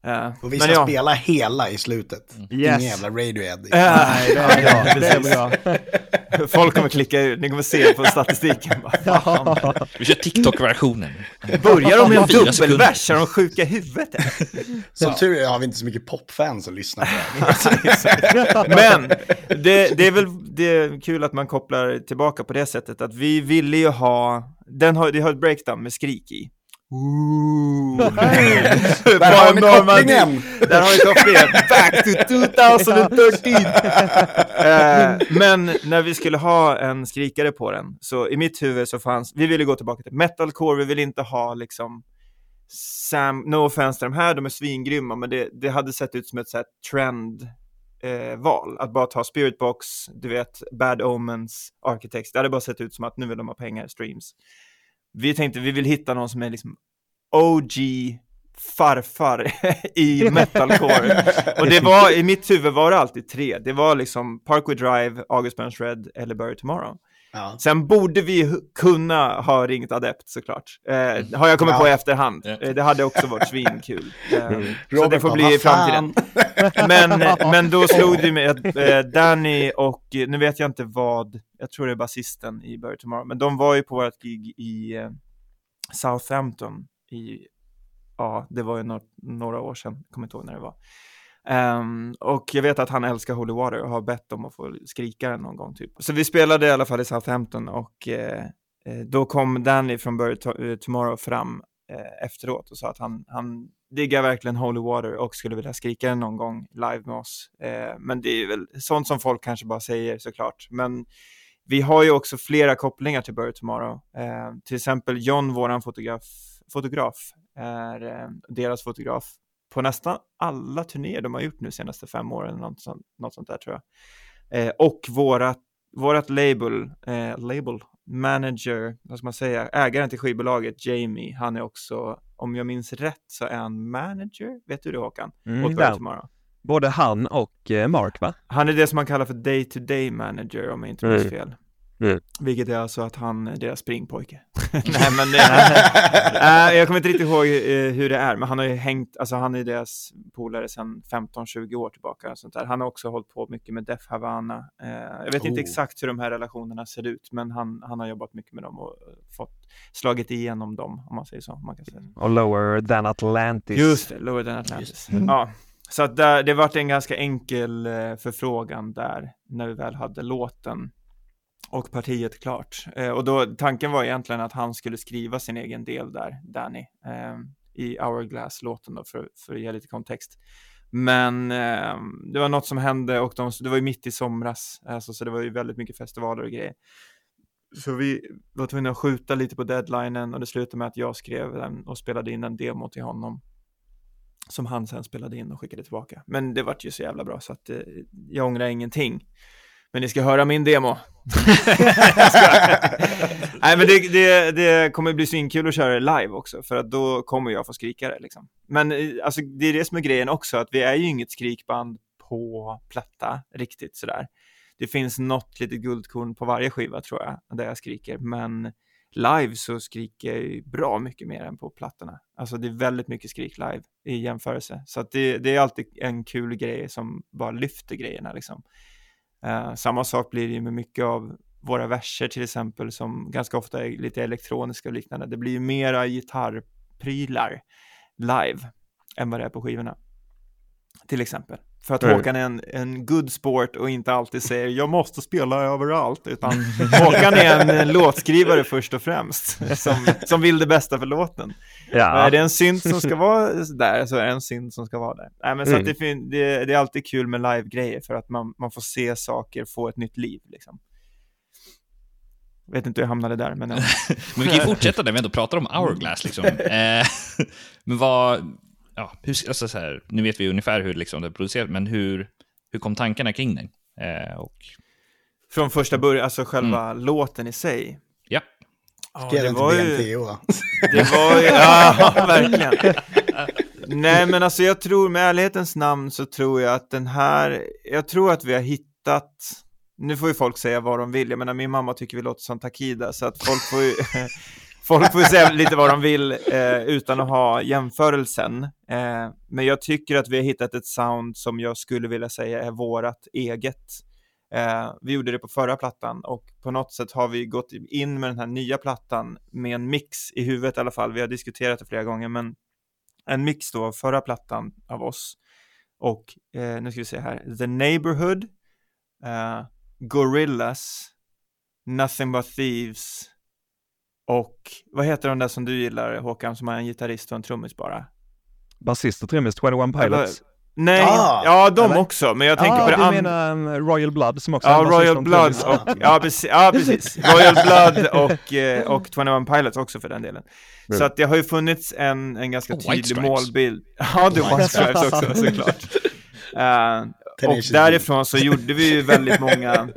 Eh, Och vi ska ja. spela hela i slutet. Yes. Ingen jävla radio edit. Nej, bra. Det är bra. Folk kommer klicka ut, ni kommer se på statistiken. Bara. Vi kör TikTok-versionen. Börjar de med en dubbelvers? Är de sjuka i huvudet? Som tur är har vi inte så mycket popfans som lyssnar på det. Men det, det är väl det är kul att man kopplar tillbaka på det sättet att vi ville ju ha, den har, det har ett breakdown med skrik i. Ooh. Där har ni kopplingen! Där har vi kopplingen. Back to 2013! Eh, men när vi skulle ha en skrikare på den, så i mitt huvud så fanns, vi ville gå tillbaka till metalcore, vi ville inte ha liksom Sam, no offense till de här, de är svingrymma, men det, det hade sett ut som ett så här trend eh, val, att bara ta Spiritbox, du vet, Bad Omens, Architects, det hade bara sett ut som att nu vill de ha pengar, streams. Vi tänkte, vi vill hitta någon som är liksom OG farfar i metalcore. Och det var, i mitt huvud var det alltid tre. Det var liksom Parkway Drive, August Burns Red eller Bury Tomorrow. Ja. Sen borde vi kunna ha ringt Adept såklart. Eh, har jag kommit Ja. på i efterhand. Ja. Eh, det hade också varit svinkul. Eh, så det får bli i "Vad framtiden. fan?" Men, men då slog det mig att eh, Danny och, eh, nu vet jag inte vad, jag tror det är basisten i Bury Tomorrow, men de var ju på vårt gig i eh, Southampton i, ja, det var ju några, några år sedan, kommer inte ihåg när det var. Um, och jag vet att han älskar Holy Water och har bett om att få skrika den någon gång typ. Så vi spelade i alla fall i Southampton och eh, eh då kom Danny från Bury To- eh, Tomorrow fram eh, efteråt och sa att han, han diggar verkligen Holy Water och skulle vilja skrika den någon gång live med oss. Eh, men det är väl sånt som folk kanske bara säger såklart. Men vi har ju också flera kopplingar till Bury Tomorrow. Eh, till exempel John, våran fotograf, fotograf är deras fotograf på nästan alla turnéer de har gjort nu senaste fem åren, något sånt, något sånt där tror jag. Eh, och vårat, vårat label, eh, label manager, vad ska man säga, ägaren till skivbolaget, Jamie, han är också, om jag minns rätt, så är han manager, vet du det Håkan? Mm, Åt. Tomorrow. Både han och eh, Mark va? Han är det som man kallar för day-to-day manager om jag inte minns Mm. fel. Mm. Vilket är alltså att han är deras springpojke. Nej men det, äh, jag kommer inte riktigt ihåg eh, hur det är, men han har ju hängt, alltså han är deras polare sedan 15-20 år tillbaka. och Sånt där. Han har också hållit på mycket med Def Havana. Eh, jag vet inte Oh. exakt hur de här relationerna ser ut, men han, han har jobbat mycket med dem och eh, fått slagit igenom dem, om man säger så. Man kan säga. Och Lower than Atlantis. Just det, Lower than Atlantis. Ja, så att där, det vart en ganska enkel eh, förfrågan där när vi väl hade låten och partiet klart. Eh, och då tanken var egentligen att han skulle skriva sin egen del där, Danny, eh, i Hourglass-låten då för, för att ge lite kontext. Men eh, det var något som hände och de, det var ju mitt i somras, alltså, så det var ju väldigt mycket festivaler och grejer. så vi var tvungna att skjuta lite på deadlinen och det slutade med att jag skrev den och spelade in en demo till honom. Som han sen spelade in och skickade tillbaka. Men det vart ju så jävla bra så att eh, jag ångrar ingenting. Men ni ska höra min demo. Jag skojar. Nej men det, det, det kommer bli svinkul att köra det live också för att då kommer jag få skrika det liksom. Men eh, alltså det är det som är grejen också att vi är ju inget skrikband på platta riktigt sådär. Det finns något litet guldkorn på varje skiva tror jag där jag skriker men live så skriker jag ju bra mycket mer än på plattorna. Alltså det är väldigt mycket skrik live i jämförelse så att det, det är alltid en kul grej som bara lyfter grejerna liksom. Eh, samma sak blir det ju med mycket av våra verser till exempel som ganska ofta är lite elektroniska och liknande. Det blir ju mera gitarrprylar live än vad det är på skivorna. Till exempel. För att Mm. Håkan är en, en good sport och inte alltid säger jag måste spela överallt, utan Håkan är en, låtskrivare först och främst, som, som vill det bästa för låten. Ja, Är det en synt som ska vara där så är det en synt som ska vara där. Nej, men så Mm. det, det, det är alltid kul med live-grejer för att man, man får se saker få ett nytt liv. Liksom. Vet inte hur jag hamnade där, men. Men vi kan ju fortsätta när vi ändå pratar om Hourglass. Liksom. Eh, men vad... Ja, hur, alltså så här, nu vet vi ungefär hur liksom, det är producerat, men hur, hur kom tankarna kring den? Eh, och, från första början, alltså själva låten i sig. Ja, det var ju, det var ju, ja, verkligen. Nej, men alltså jag tror med ärlighetens namn så tror jag att den här, jag tror att vi har hittat, nu får ju folk säga vad de vill, jag menar min mamma tycker vi låter som Takida, så att folk får ju, folk får ju säga lite vad de vill eh, utan att ha jämförelsen. Eh, men jag tycker att vi har hittat ett sound som jag skulle vilja säga är vårat eget. Eh, vi gjorde det på förra plattan och på något sätt har vi gått in med den här nya plattan med en mix i huvudet i alla fall. Vi har diskuterat det flera gånger, men en mix då av förra plattan av oss och eh, nu ska vi se här, The Neighborhood, eh, Gorillas, Nothing But Thieves och vad heter de där som du gillar Håkan som har en gitarrist och en trummis bara? basist och trummis, 21 Pilots. Nej, Ah, ja de eller? också, men jag tänker Ja, på det du andra. menar um, Royal Blood som också är Ja, Royal Blood och, ja precis, ja precis, Royal Blood och, eh, och 21 Pilots också för den delen. Mm. Så att det har ju funnits en, en ganska White tydlig målbild. Ja, det White Stripes också såklart. Eh, och därifrån så gjorde vi ju väldigt många,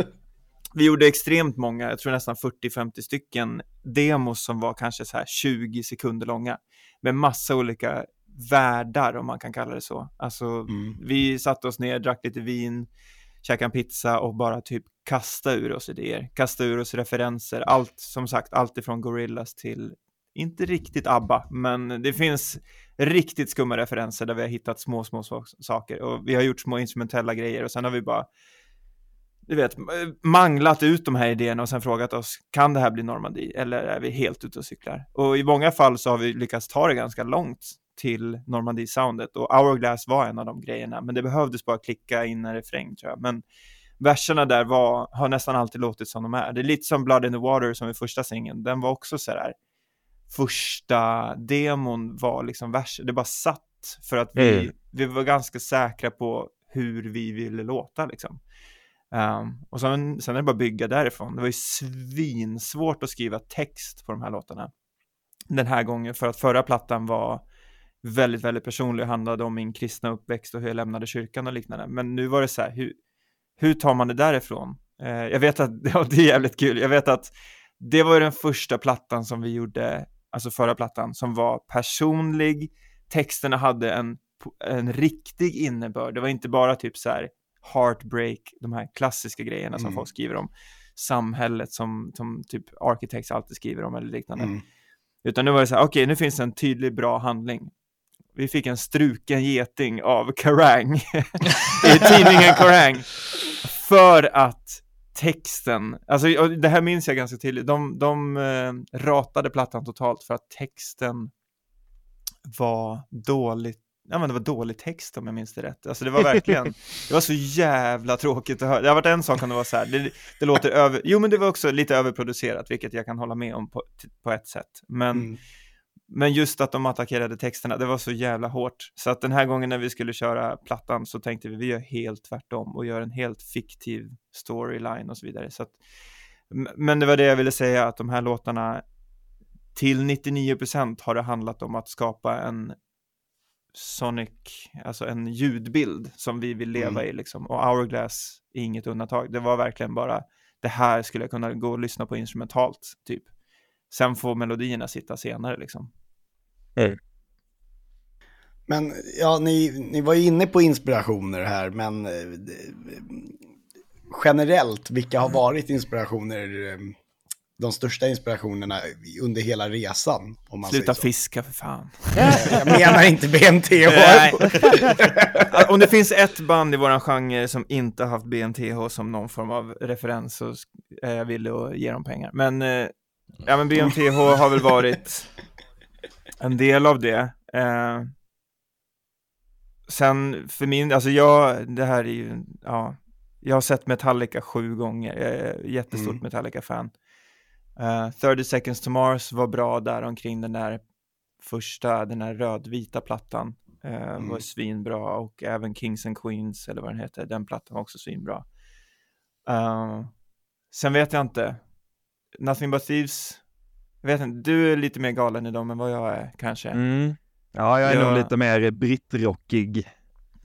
vi gjorde extremt många, jag tror nästan 40-50 stycken demos som var kanske så här 20 sekunder långa. Med massa olika världar om man kan kalla det så. Alltså Mm. vi satte oss ner, drack lite vin, käkade en pizza och bara typ kasta ur oss idéer, kasta ur oss referenser, allt som sagt, allt ifrån Gorillas till, inte riktigt ABBA, men det finns riktigt skumma referenser där vi har hittat små, små saker och vi har gjort små instrumentella grejer och sen har vi bara du vet, manglat ut de här idéerna och sen frågat oss, kan det här bli Normandie eller är vi helt ute och cyklar? Och i många fall så har vi lyckats ta det ganska långt till Normandie-soundet och Hourglass var en av de grejerna, men det behövdes bara klicka in en refräng tror jag. Men verserna där var, har nästan alltid låtit som de är. Det är lite som Blood in the Water som är första singeln, den var också så här, första demon var liksom verser, det bara satt för att vi, Mm. vi var ganska säkra på hur vi ville låta liksom. Um, och sen, sen är det bara bygga därifrån. Det var ju svinsvårt att skriva text på de här låtarna. Den här gången, för att förra plattan var väldigt, väldigt personlig och handlade om min kristna uppväxt och hur jag lämnade kyrkan och liknande. Men nu var det så här, hur, hur tar man det därifrån? Eh, jag vet att, ja, det är jävligt kul, jag vet att det var den första plattan som vi gjorde, alltså förra plattan, som var personlig. Texterna hade en, en riktig innebörd. Det var inte bara typ så här heartbreak, de här klassiska grejerna som Mm. folk skriver om. Samhället som, som typ architects alltid skriver om eller liknande. Mm. Utan nu var det så här, okej, nu finns det en tydlig bra handling. Vi fick en struken geting av Kerrang i tidningen Kerrang för att texten, alltså det här minns jag ganska tydligt, de, de eh, ratade plattan totalt för att texten var dåligt Ja men det var dålig text om jag minns det rätt. Alltså det var verkligen, det var så jävla tråkigt att höra. Det har varit en sak om det var så här, det, det låter över, jo men det var också lite överproducerat, vilket jag kan hålla med om på, på ett sätt. Men Mm men just att de attackerade texterna, det var så jävla hårt. Så att den här gången när vi skulle köra plattan så tänkte vi, vi gör helt tvärtom och gör en helt fiktiv storyline och så vidare. Så att Men det var det jag ville säga, att de här låtarna till 99% har det handlat om att skapa en sonic, alltså en ljudbild som vi vill leva Mm. i liksom. Och Hourglass är inget undantag. Det var verkligen bara, det här skulle jag kunna gå och lyssna på instrumentalt, typ. Sen får melodierna sitta senare liksom. Men ja, ni, ni var ju inne på inspirationer här, men eh, generellt, vilka har varit inspirationer, eh, de största inspirationerna under hela resan? Om man Sluta säger så. fiska för fan. Jag menar inte BNTH. Nej. Om det finns ett band i våran genre som inte har haft BMTH som någon form av referens så är jag villig att ge dem pengar. Men, eh, ja, men BMTH har väl varit en del av det. Eh, sen för min, alltså jag, det här är ju, ja, jag har sett Metallica sju gånger, jag är jättestort Mm. Metallica-fan. Uh, 30 Seconds to Mars var bra där omkring den där första, den här rödvita plattan. eh, Mm. var svinbra och även Kings and Queens eller vad den heter, den plattan var också svinbra. Uh, sen vet jag inte, Nothing But Thieves, jag vet inte, du är lite mer galen i dem än vad jag är kanske. Mm. Ja, jag är Ja. nog lite mer brittrockig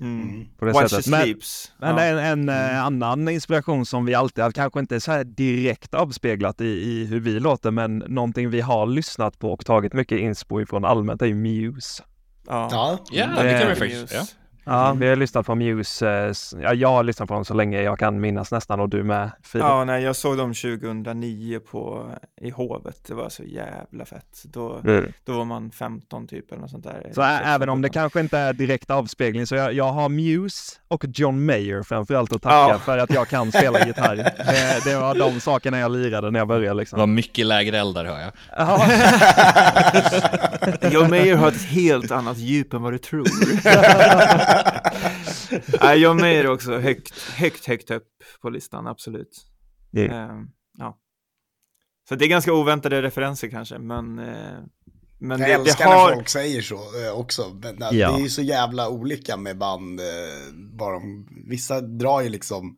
Mm. på det While sättet. Men, Sleeps. men ja. en, en eh, Mm. annan inspiration som vi alltid haft, kanske inte så här direkt avspeglat i, i hur vi låter, men någonting vi har lyssnat på och tagit mycket inspo ifrån allmänt är ju Muse. ja. Ja, Det det kan vi Muse. faktiskt. Ja. Vi har lyssnat på Muse, eh, ja, jag har lyssnat på dem så länge jag kan minnas nästan och du med Filip. Ja, nej, jag såg dem 2009 på, i Hovet, det var så jävla fett. Då, Mm. då var man 15 typ eller något sånt där. Så även om det kanske inte är direkt avspegling så jag, jag har Muse och John Mayer framförallt att tacka Ja. för att jag kan spela gitarr. Det, det var de sakerna jag lirade när jag började Det liksom. var mycket lägre eldar hör jag. Ja. John Mayer har ett helt annat djup än vad du tror. Nej, John Mayer är också högt, högt, högt upp på listan, absolut. Mm. Ehm, ja. Så det är ganska oväntade referenser kanske, men, eh, men jag det, det älskar har... när folk säger så eh, också. Men, Det Ja. är ju så jävla olika med band. eh, Bara de, vissa drar ju liksom,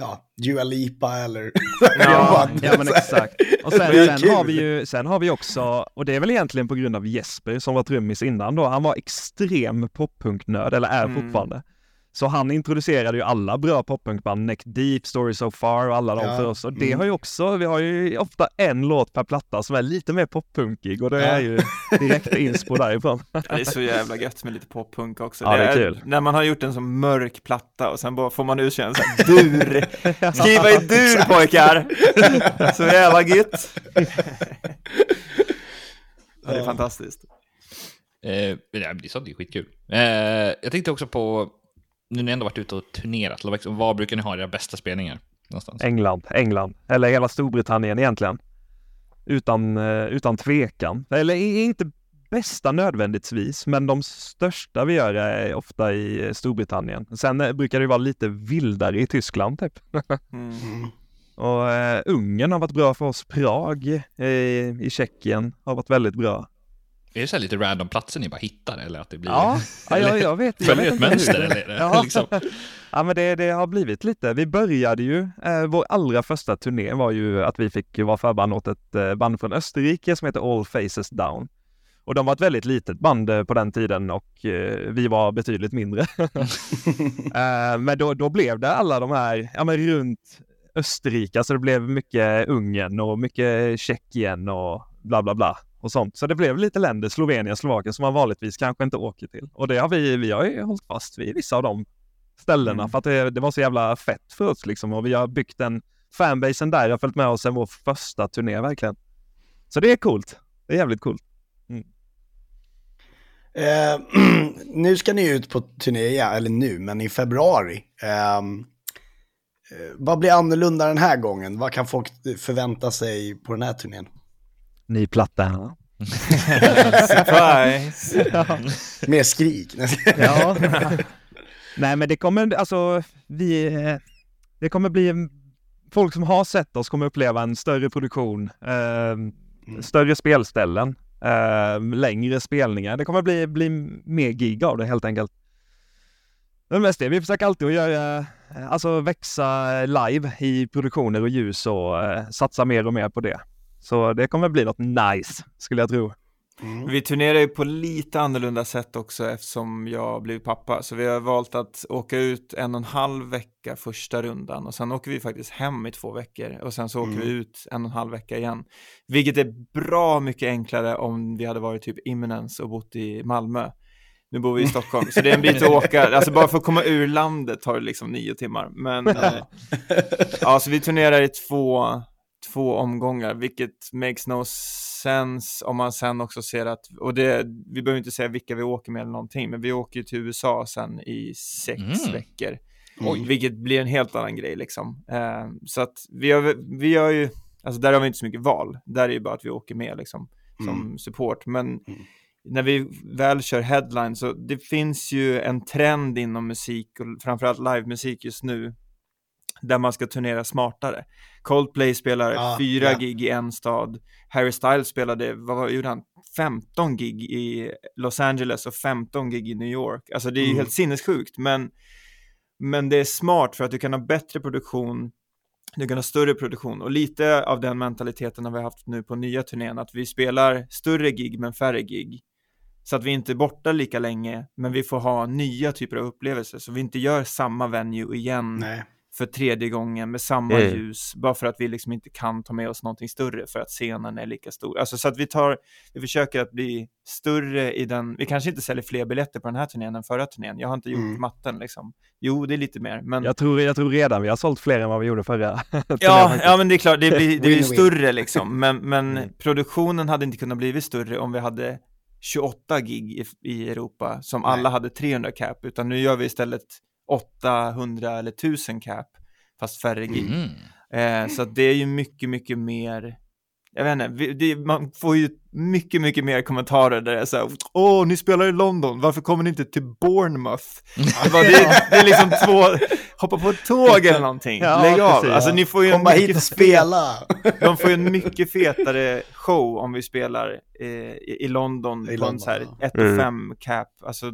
ja, Dua Lipa eller... Ja, ja men exakt. Och sen, sen, har vi ju, sen har vi också, och det är väl egentligen på grund av Jesper som var trummis innan då, han var extrem poppunknörd, eller är Mm. fortfarande. Så han introducerade ju alla bra poppunkband, Neck Deep, Story So Far och alla de Ja, för oss. Och det mm. har ju också, vi har ju ofta en låt per platta som är lite mer poppunkig och det Ja. är ju direkt inspo därifrån. Det är så jävla gött med lite poppunk också. Ja, det är kul. När man har gjort en så mörk platta och sen bara får man ut en sån här dur. Skriva i dur pojkar! Så jävla gött. Ja, det är fantastiskt. Eh, det är sant, det är skitkul. Eh, jag tänkte också på, nu när ni ändå varit ute och turnerat, liksom, var brukar ni ha era bästa spelningar? Någonstans? England, England, eller hela Storbritannien egentligen. Utan, eh, utan tvekan. Eller inte bästa nödvändigtvis, men de största vi gör är ofta i Storbritannien. Sen eh, brukar det vara lite vildare i Tyskland typ. Mm. Mm. Och eh, Ungern har varit bra för oss. Prag eh, i Tjeckien har varit väldigt bra. Är det så här lite random platser ni bara hittar eller att det blir... Ja, ja jag, jag vet. Följer ett inte mönster eller? Ja. liksom? Ja men det, det har blivit lite. Vi började ju, eh, vår allra första turné var ju att vi fick vara förband åt ett eh, band från Österrike som heter All Faces Down. Och de var ett väldigt litet band eh, på den tiden och eh, vi var betydligt mindre. eh, men då, då blev det alla de här, ja men runt Österrike, så det blev mycket Ungern och mycket Tjeckien och bla bla bla och sånt. Så det blev lite länder, Slovenien, Slovakien, som man vanligtvis kanske inte åker till. Och det har vi, vi har ju hållit fast vid vissa av de ställena Mm. för att det, det var så jävla fett för oss liksom och vi har byggt en fanbasen där, har följt med oss sen vår första turné verkligen. Så det är coolt. Det är jävligt coolt. Eh, nu ska ni ut på turné, ja, eller nu, men i februari. Ehm, eh, vad blir annorlunda den här gången? Vad kan folk förvänta sig på den här turnén? Ny platta. Surprise! Med skrik. Ja. Nej men det kommer, alltså vi, det kommer bli folk som har sett oss kommer uppleva en större produktion, eh, större spelställen, eh, längre spelningar. Det kommer bli, bli mer gig av det helt enkelt. Är mest det, vi försöker alltid att göra alltså växa live i produktioner och ljus och eh, satsa mer och mer på det. Så det kommer bli något nice, skulle jag tro. Vi turnerar ju på lite annorlunda sätt också eftersom jag blev pappa. Så vi har valt att åka ut en och en halv vecka första rundan och sen åker vi faktiskt hem i två veckor och sen så åker vi ut en och en halv vecka igen. Vilket är bra mycket enklare om vi hade varit typ Imminence och bott i Malmö. Nu bor vi i Stockholm, så det är en bit att åka. Alltså bara för att komma ur landet tar det liksom nio timmar. Men eh, ja, så vi turnerar i två, två omgångar, vilket makes no sense om man sen också ser att, och det, vi behöver inte säga vilka vi åker med eller någonting, men vi åker ju till USA sen i sex Mm. veckor. Oj. Vilket blir en helt annan grej liksom. Eh, så att vi gör, vi gör ju, alltså där har vi inte så mycket val. Där är ju bara att vi åker med liksom som support. Men när vi väl kör headline så det finns ju en trend inom musik och framförallt livemusik just nu där man ska turnera smartare. Coldplay spelar Ja, fyra ja. gig i en stad. Harry Styles spelade, vad var, gjorde han? 15 gig i Los Angeles och 15 gig i New York. Alltså det är ju Mm. helt sinnessjukt, men, men det är smart för att du kan ha bättre produktion, du kan ha större produktion och lite av den mentaliteten har vi haft nu på nya turnén, att vi spelar större gig men färre gig. Så att vi inte är borta lika länge, men vi får ha nya typer av upplevelser, så vi inte gör samma venue igen Nej. För tredje gången med samma Mm. ljus, bara för att vi liksom inte kan ta med oss någonting större för att scenen är lika stor. Alltså så att vi tar, vi försöker att bli större i den, vi kanske inte säljer fler biljetter på den här turnén än förra turnén, jag har inte gjort Mm. matten liksom. Jo, det är lite mer, men Jag tror, jag tror redan vi har sålt fler än vad vi gjorde förra. turnén Ja, ja men det är klart, det blir, det blir större liksom, men, men Mm. produktionen hade inte kunnat blivit större om vi hade 28 gig i, i Europa som Nej. alla hade 300 cap, utan nu gör vi istället 800 eller 1000 cap, fast färre gig. Mm. Eh, så det är ju mycket, mycket mer, jag vet inte, vi, det, man får ju mycket, mycket mer kommentarer där det är så här, åh, ni spelar i London, varför kommer ni inte till Bournemouth? Det, bara, det, det är liksom två, hoppa på ett tåg eller någonting, Ja, lägg av. precis. Alltså ni får ju en Komma hit mycket och spela! de får ju en mycket fetare show om vi spelar eh, i, i London I på en London, så här ja. 1 och 5 cap, alltså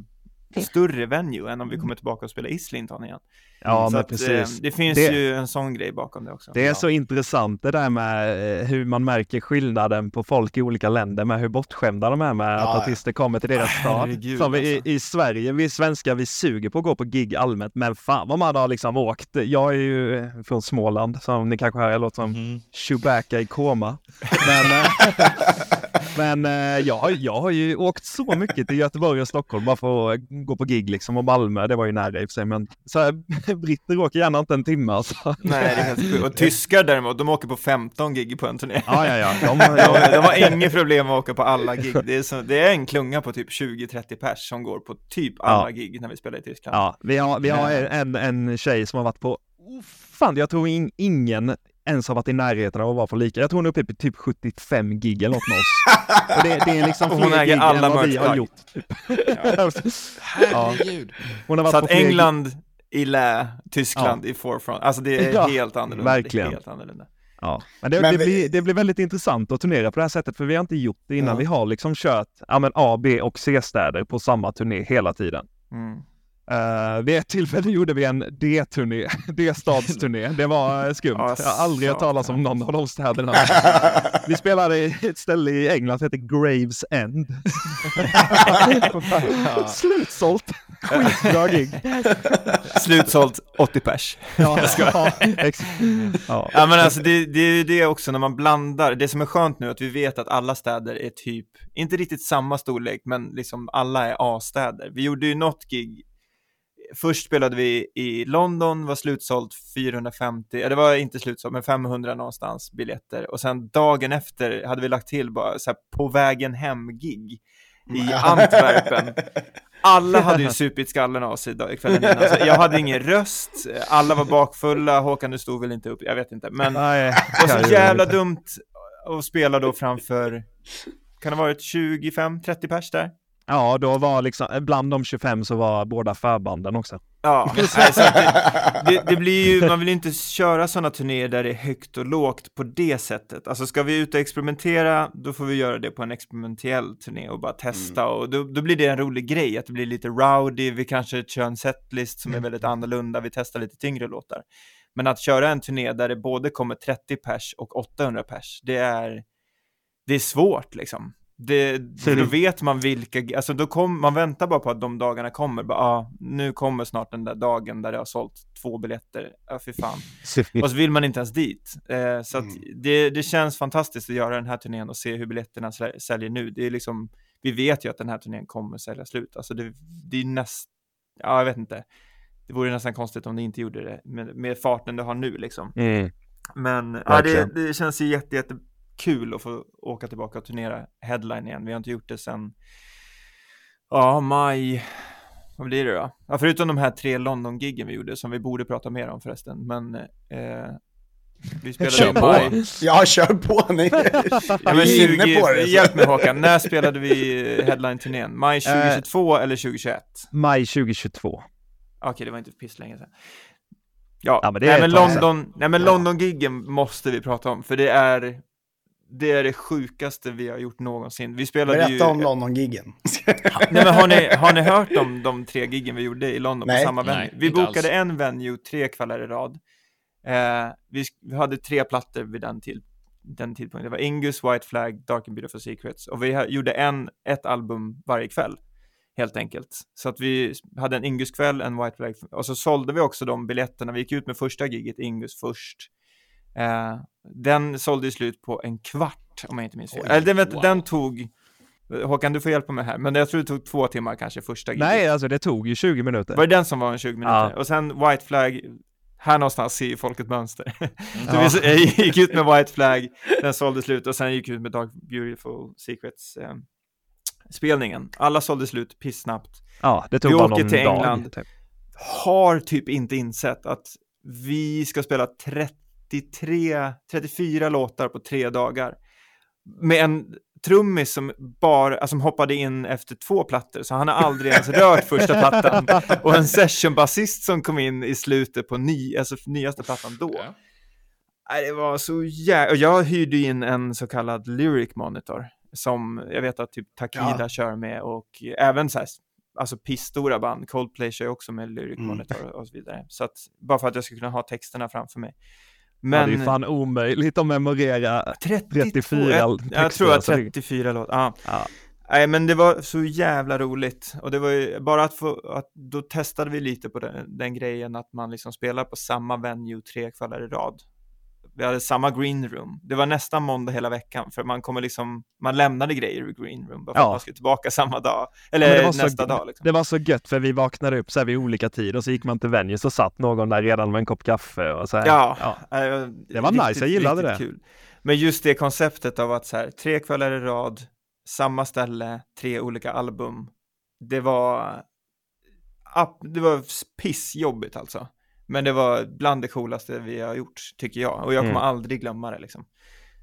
större venue än om vi kommer tillbaka och spelar Islington igen. ja så men att, precis. Eh, det finns Det- ju en sån grej bakom det också. Det är Ja. så intressant det där med eh, hur man märker skillnaden på folk i olika länder med hur bortskämda de är med Ja, att ja. artister kommer till deras stad. Herregud, Som vi, i, alltså. i Sverige, vi svenskar vi suger på att gå på gig allmänt, men fan vad man har liksom åkt. Jag är ju från Småland, som ni kanske hör, jag låter som Mhm. Chewbacca i koma. Men, eh, men eh, jag, har, jag har ju åkt så mycket till Göteborg och Stockholm bara för att gå på gig liksom, och Malmö, det var ju nära i och för sig, men så här, britter åker gärna inte en timme alltså. Nej, det är helt. Och tyskar däremot, de åker på 15 gig på en turné. Ja, ja, ja. De, De, de har inget problem att åka på alla gig. Det är, så, det är en klunga på typ 20-30 pers som går på typ alla Ja. gig när vi spelar i Tyskland. Ja, vi har, vi har en, en tjej som har varit på, oh, fan jag tror in, ingen ens har varit i närheten av att vara för lika. Jag tror hon är uppe på typ 75 gig eller något med oss. Och det, det är liksom hon äger gig alla än vad vi har gjort. Typ. Herregud. Hon har varit Så att. England i lä, Tyskland i forefront. Alltså det är Ja, helt annorlunda. verkligen. Det är helt annorlunda. Ja, men det, Men det, vi- blir, det blir väldigt intressant att turnera på det här sättet för vi har inte gjort det innan. Ja. Vi har liksom kört ja, men A, B och C-städer på samma turné hela tiden. Mm. Uh, vid ett tillfälle gjorde vi en D-turné, D-stadsturné. Det var eh, skumt. Ja, Jag har aldrig hört talas om någon av de städerna. Vi spelade i ett ställe i England som heter Graves End. Slutsålt. Skitbra gig. Slutsålt 80 pers. Ja, ja, ja. Ja men alltså det, det är ju det också när man blandar, det som är skönt nu är att vi vet att alla städer är typ, inte riktigt samma storlek, men liksom alla är A-städer. Vi gjorde ju något gig, först spelade vi i London, var slutsålt 450, ja det var inte slutsålt, men 500 någonstans biljetter. Och sen dagen efter hade vi lagt till bara så här på vägen hem-gig i Antwerpen. Alla hade ju supit skallen av sig kvällen innan, så jag hade ingen röst, alla var bakfulla, Håkan du stod väl inte upp, jag vet inte, men det var så jävla dumt att spela då framför, kan det ha varit 25-30 pers där? Ja, då var liksom, bland de 25 så var båda förbanden också. Ja, alltså, det, det, det blir ju, man vill ju inte köra sådana turnéer där det är högt och lågt på det sättet. Alltså ska vi ut och experimentera, då får vi göra det på en experimentell turné och bara testa Mm. och då, då blir det en rolig grej, att det blir lite rowdy, vi kanske kör en setlist som är väldigt Mm. annorlunda, vi testar lite tyngre låtar. Men att köra en turné där det både kommer 30 pers och 800 pers, det är, det är svårt liksom. Det, för då vet man vilka, alltså då kom, man väntar bara på att de dagarna kommer, bara, ah, nu kommer snart den där dagen där det har sålt två biljetter, ja fy fan. Och så vill man inte ens dit. Eh, så Mm. det, det känns fantastiskt att göra den här turnén och se hur biljetterna sä- säljer nu. Det är liksom, vi vet ju att den här turnén kommer sälja slut. Alltså det, det är näst, ja jag vet inte. Det vore nästan konstigt om det inte gjorde det med, med farten det har nu liksom. Mm. Men ja, det, det känns ju jätte, jätte kul att få åka tillbaka och turnera headline igen. Vi har inte gjort det sedan, ja, maj, vad blir det då? Ja, förutom de här tre London-giggen vi gjorde, som vi borde prata mer om förresten, men eh, vi spelade Kör i på. maj. Ja, kör på ni. Ja, men Vi är 20, inne på det. så. Hjälp mig Håkan, när spelade vi headline-turnén? Maj Eh. 2022 eller 2021? Maj 2022. Okej, det var inte piss länge sedan. Ja, Ja, men det nej, är men. London, nej men Ja. London-giggen måste vi prata om, för det är det är det sjukaste vi har gjort någonsin. Vi spelade ju... Berätta om London-giggen. Nej men har ni, har ni hört om de tre giggen vi gjorde i London Nej. på samma venue? Nej, vi bokade alls. en venue tre kvällar i rad. Eh, vi, vi hade tre plattor vid den, till, den tidpunkten. Det var Ingus, White Flag, Dark and Beautiful Secrets. Och vi gjorde en, ett album varje kväll. Helt enkelt. Så att vi hade en Ingus-kväll, en White Flag. Och så sålde vi också de biljetterna. Vi gick ut med första giget, Ingus, först. Eh, den sålde i slut på en kvart, om jag inte minns fel. Oj, Eller den, vet- wow. den tog... Håkan, du får hjälpa mig här, men jag tror det tog två timmar kanske första giget. Nej, alltså det tog ju 20 minuter. Var det den som var en 20 minuter? Ja. Och sen White Flag, här någonstans ser ju folk ett mönster. så Ja. vi gick ut med White Flag, den sålde slut och sen gick ut med Dark Beautiful Secrets eh, spelningen. Alla sålde slut pissnabbt. Ja, det tog Vi bara åker någon till dag. England. Typ. Har typ inte insett att vi ska spela 33, 34 låtar på tre dagar. Med en trummis som bara, alltså, som hoppade in efter två plattor, så han har aldrig ens rört första plattan. Och en sessionbasist som kom in i slutet på ny, alltså nyaste plattan då. Ja. Det var så jävla... Och jag hyrde in en så kallad lyric monitor som jag vet att typ Takida Ja. kör med och även så här, alltså pissstora band, Coldplay kör också med lyric Mm. monitor och så vidare. Så att, bara för att jag ska kunna ha texterna framför mig. Men... Ja, det är ju fan omöjligt att memorera. 32, 34 jag, jag texter, tror att alltså det- 34 låtar, ja. Ja. Nej men det var så jävla roligt och det var ju bara att få, att då testade vi lite på den, den grejen att man liksom spelar på samma venue tre kvällar i rad. Vi hade samma green room. Det var nästan måndag hela veckan för man kommer liksom, man lämnade grejer i green room bara för Ja. att man skulle tillbaka samma dag. Eller det var så- nästa dag liksom. Det var så gött för vi vaknade upp så här vid olika tider och så gick man till Venue så satt någon där redan med en kopp kaffe och så här. Ja, ja. Det var nice, jag gillade riktigt det. Kul. Men just det konceptet av att så här, tre kvällar i rad, samma ställe, tre olika album. Det var, det var pissjobbigt alltså. Men det var bland det coolaste vi har gjort, tycker jag. Och jag kommer Mm. aldrig glömma det liksom.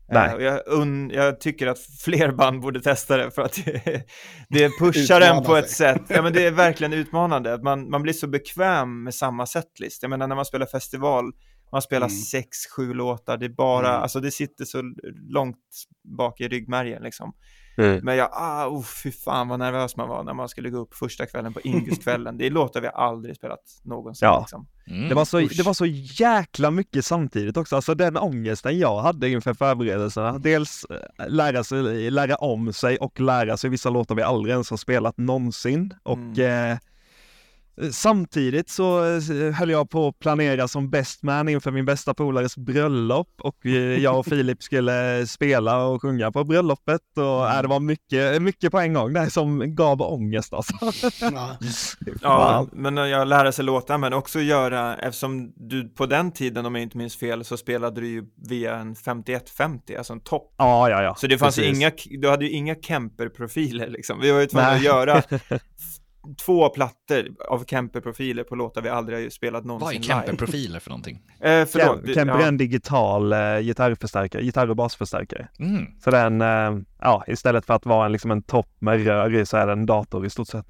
Nej. Eh, och jag, un, jag tycker att fler band borde testa det för att det, pushar en på ett sätt. Ja men det är verkligen utmanande. Att man, man blir så bekväm med samma setlist. Jag menar när man spelar festival, man spelar Mm. sex, sju låtar, det är bara, Mm. alltså det sitter så långt bak i ryggmärgen liksom. Mm. Men jag, ah, oh, fy fan vad nervös man var när man skulle gå upp första kvällen på Inguskvällen. Det är låtar vi aldrig spelat någonsin Ja. liksom. Mm. Det var, så, usch. det var så jäkla mycket samtidigt också, alltså den ångesten jag hade inför förberedelserna. Dels eh, lära, sig, lära om sig och lära sig vissa låtar vi aldrig ens har spelat någonsin. Och Mm. eh, samtidigt så eh, höll jag på att planera som best man inför min bästa polares bröllop och eh, jag och Filip skulle spela och sjunga på bröllopet och äh, det var mycket, mycket på en gång där som gav ångest alltså. Ja. Ja, men jag lära sig låta, men också göra, eftersom du på den tiden, om jag inte minns fel, så spelade du ju via en 5150, alltså en topp. Ja, ja, ja. Så det fanns Precis. inga, du hade ju inga Kemper-profiler liksom. Vi var ju tvungna att göra två plattor av Kemper-profiler på låtar vi aldrig har spelat Vad är någonsin Kemper-profiler för någonting? live. Eh, förlåt, Kem- Kemper är ja. en digital eh, gitarrförstärkare, gitarr och basförstärkare. Mm. Så den, eh, ja, istället för att vara en, liksom en topp med rör i så är det en dator i stort sett.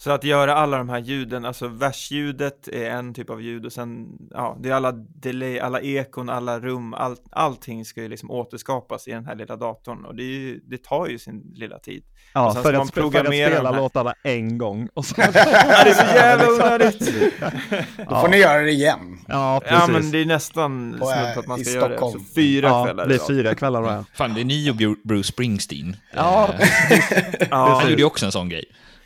Så att göra alla de här ljuden, alltså versljudet är en typ av ljud och sen, ja, det är alla delay, alla ekon, alla rum, all, allting ska ju liksom återskapas i den här lilla datorn och det, är ju, det tar ju sin lilla tid. Ja, Och sen för ska att, man sp- för att spela här. låtarna en gång. Och så... Ja, det är så jävla onödigt! Då får ni göra det igen. Ja, precis. Ja men det är nästan snudd äh, på att man ska göra det. Så fyra ja, kvällar det idag. fyra kvällar då. Fan, det är ni och Bru- Bruce Springsteen. Ja, Eh, Ja, han gjorde ju också en sån grej.